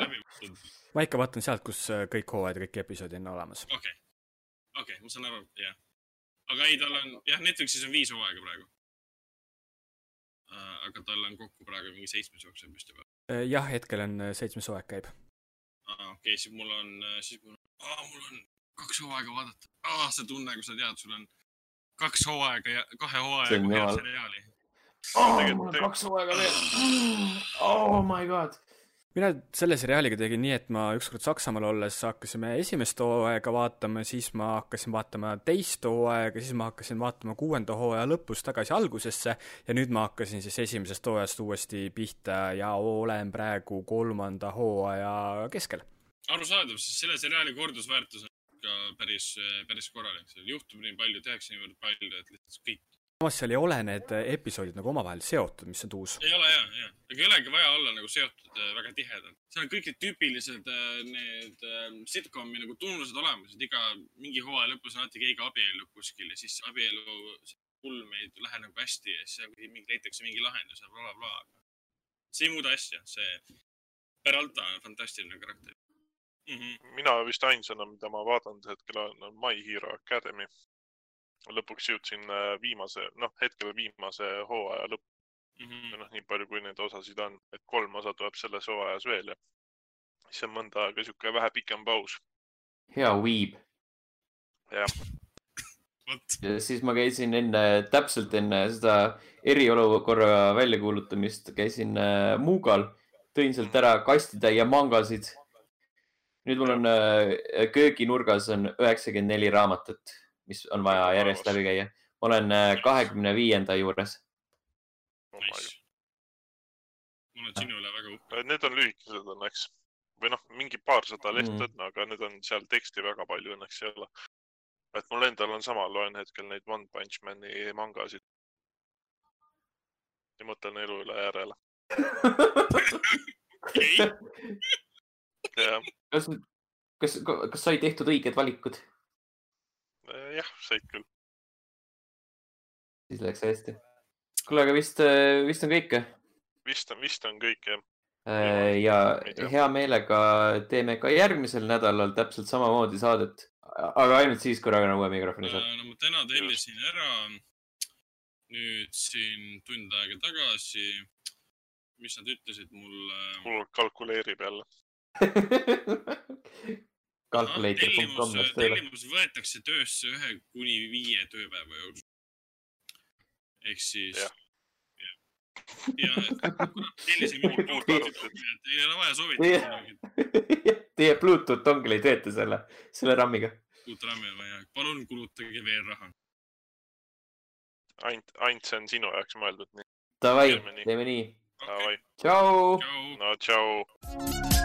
läbi võetud. ma ikka vaatan sealt, kus äh, kõik hooajad, kõik episoodid on olemas. okei okay., okei okay,, ma saan aru, jah. aga ei, tal on, jah, Netflixis on viis hooaega praegu uh,. aga tal on kokku praegu mingi seitsmes jookseb vist juba. Äh, jah, hetkel on äh, seitsmes hooaeg käib. aa, okei okay,, siis mul on, siis mul on, aa, mul on kaks hooaega vaadata. aa, see tunne, kui sa tead, sul on kaks hooaega ja kahe on head seriaali. Tegelikult- mul on kaks hooaega veel. oh my god. Mina selle seriaaliga tegin nii, et ma ükskord Saksamaal olles hakkasime esimest hooaega vaatama, siis ma hakkasin vaatama teist hooaega, siis ma hakkasin vaatama kuuenda hooaja lõpus tagasi algusesse ja nüüd ma hakkasin siis esimesest hooajast uuesti pihta ja olen praegu kolmanda hooaja keskel. arusaadav, sest selle seriaali kordusväärtus on ikka päris, päris korralik. seal juhtub nii palju, tehakse niivõrd palju, et lihtsalt kõik. Samas seal ei ole need episoodid nagu omavahel seotud, mis on tuus. ei ole ja, ja, ega ei olegi vaja olla nagu seotud äh, väga tihedalt. seal on kõik need tüüpilised äh, need äh, sitcomi nagu tunnused olemas, et iga mingi hooaja lõpus on alati keegi abiellub kuskil ja siis abielu kulm ei lähe nagu hästi ja siis mingi leitakse mingi lahendus ja blablabla bla.. see ei muuda asja, see Peralta on fantastiline karakter mm. -hmm. mina vist ainsana, mida ma vaatan hetkel on on My Hero Academy. Lõpuks jõudsin äh, viimase, noh, hetkel viimase hooaja lõppu, Mm -hmm. noh, nii palju, kui neid osasid on, et kolm osa tuleb selles hooajas veel ja siis on mõnda aega sihuke vähe pikem paus. hea Weeb. jah, ja siis ma käisin enne, täpselt enne seda eriolukorra väljakuulutamist, käisin äh, Muugal, tõin sealt ära kastitäie mangasid. nüüd mul on äh, kööginurgas on üheksakümmend neli raamatut, mis on vaja järjest läbi käia. ma olen kahekümne viienda juures. ma olen sinu üle väga uhke. Need on lühikesed õnneks või noh, mingi paarsada lehte Mm. on, aga need on seal teksti väga palju õnneks ei ole. et mul endal on sama, loen hetkel neid One Punch Mani mangasid. ja mõtlen elu üle järele. kas, kas, kas sai tehtud õiged valikud? jah, said küll. siis läks hästi. kuule, aga vist, vist on kõik. vist on, vist on kõik jah. Äh, ja hea meelega teeme ka järgmisel nädalal täpselt samamoodi saadet, aga ainult siis, kui Ragnar uue mikrofoni saab. no ma täna tellisin ära nüüd siin tund aega tagasi. mis nad ütlesid mulle? mul kalkuleerib jälle. Calculator.com tellimus, läks tööle. tellimus võetakse töösse ühe kuni viie tööpäeva jooksul. ehk siis. Ja, ja tellisin mingi Uut Bluetoothi et ei ole vaja soovitada. Teie Bluetooth dongel ei tööta selle, selle RAM-iga. uut RAM-i on vaja, palun kulutage veel raha. ainult, ainult see on sinu jaoks mõeldud, nii. Davai Teeme nii., tšau. tšau. no tšau.